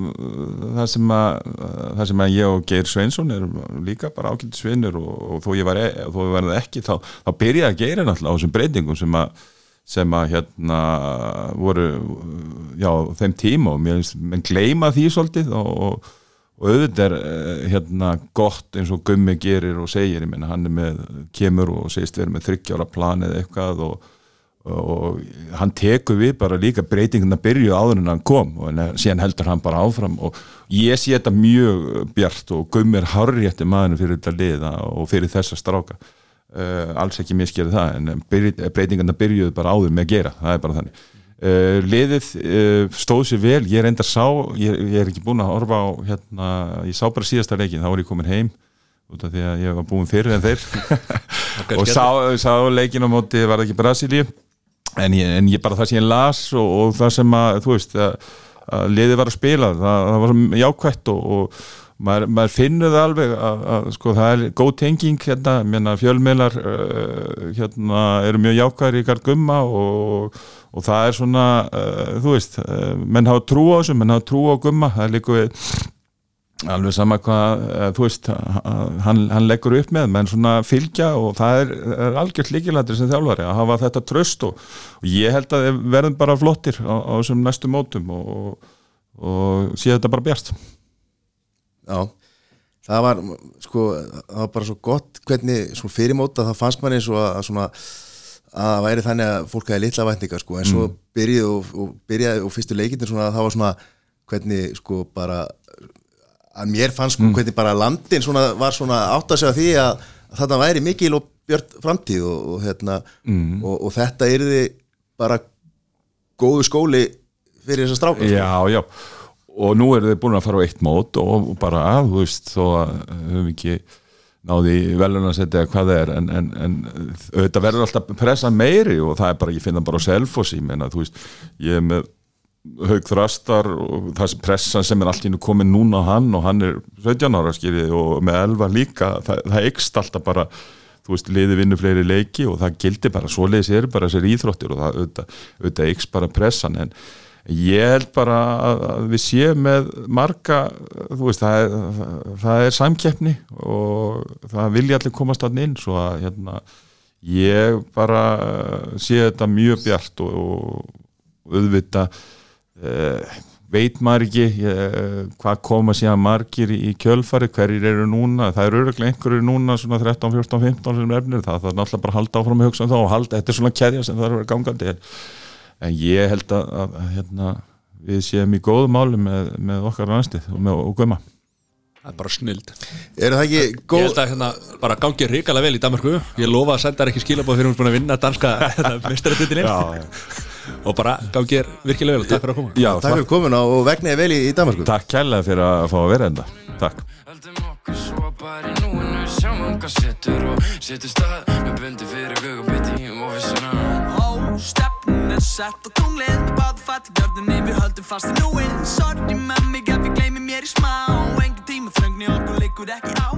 það, sem að, það sem að ég og Geir Sveinsson er líka bara ákveldið svinnur og, og þó ég var, e, þó var það ekki þá, þá byrjaði að Geir náttúrulega á þessum breytingum sem að sem að hérna voru já, þeim tíma og mér finnst, menn gleyma því svolítið og, og, auðvitað er eh, hérna gott eins og Gummi gerir og segir, ég menna hann er með, kemur og segist vera með þryggjára plan eða eitthvað og og hann tekur við bara líka breytinguna byrju áður en hann kom og en síðan heldur hann bara áfram og ég sé þetta mjög bjart og gummir harriðti maðurinn fyrir þetta liða og fyrir þessa stráka uh, alls ekki miskerið það en byrj, breytinguna byrjuðu bara áður með að gera það er bara þannig. Uh, liðið uh, stóð sér vel ég er enda sá, ég, ég er ekki búin að horfa á hérna, ég sá bara síðasta leikin þá var ég komin heim út af því að ég var búin fyrir en þeir. <laughs> Og sá, sá leikin á móti var ekki Brasilíu en ég, en ég bara það sem ég las og, og það sem að þú veist að, að liðið var að spila það, það var jákvætt og, og maður, maður finnur það alveg að, að sko það er góð tenging hérna, mérna fjölmiðlar uh, hérna eru mjög jákvæðir í gargumma og og það er svona, uh, þú veist uh, menn hafa trú á þessu, menn hafa trú á gumma. Það er líka við alveg sama hvað, uh, þú veist hann, hann leggur upp með, menn svona fylgja og það er, er algjört líkilættir sem þjálfari að hafa þetta tröst og, og ég held að verðum bara flottir á, á þessum næstu mótum og, og sé þetta bara bjart Já, það var sko, það var bara svo gott hvernig, svo fyrirmóta það fannst manni eins og að, að svona að það væri þannig að fólk hefði litla vætningar sko, en svo Mm. byrjaði og, og byrjaði og fyrstu leikindir svona að það var svona hvernig sko bara að mér fannst Mm. sko hvernig bara landin svona var svona átt að segja því að, að þetta væri mikil og björt framtíð og, og hérna Mm. og, og þetta yrði bara góðu skóli fyrir þessa strákar sko. Já, já og nú eru þið búin að fara á eitt mót og bara að, þú veist, þó að höfum ekki náði velun að setja hvað það er en, en, en auðvitað verður alltaf pressa meiri og það er bara, ég finna bara á selfossi, menna, þú veist, ég er með haug þrastar og það sem pressan sem er allt innu komin núna á hann og hann er 17 ára skilji og með elva líka, það, það ykst alltaf bara þú veist, liði vinnu fleiri leiki og það gildi bara, svoleiðis er bara þessir íþróttir og það auðvitað, ykst bara pressan en ég held bara að, við séum með marga, þú veist það er, það, það er samkeppni og það vilja allir komast að inn svo að hérna, ég bara eh, sé þetta mjög bjart og, og auðvita eh, veit maður ekki eh, hvað koma síðan margir í, kjölfari, hverjir eru núna það eru öruglega einhverjir núna svona 13, 14, 15 sem er efnir, það þarf náttúrulega bara að halda áfram að hugsa um það og halda, þetta er svona keðja sem það er að vera gangandi en en ég held að, að, að hérna, við séum í góðu máli með, með okkar rannstið og, með- guðma Það er bara snild. Er það ekki Ég góð held að hérna bara gangi ríkala vel í Danmarku Ég lofa að senda þér ekki skilabóð fyrir hún búin að vinna danska <laughs> mestaratilin og bara gangi þér virkilega vel og takk fyrir að koma. Já, Takk fyrir komin og vegniði vel í, í Danmarku takk kærlega fyrir að fá að vera enda Takk. Höldum okkur svo bara í núinu Sjáum hvað setur og setur stað. Með bundi fyrir gugubiti og vissuna. Ó, Sólinn er sett á tunglið Við báðum fatt í gjörðinni Við höldum fast í núið. Sorgi með mig ef ég gleymi mér í smá. Engin tíma þröngni okkur likur ekki á.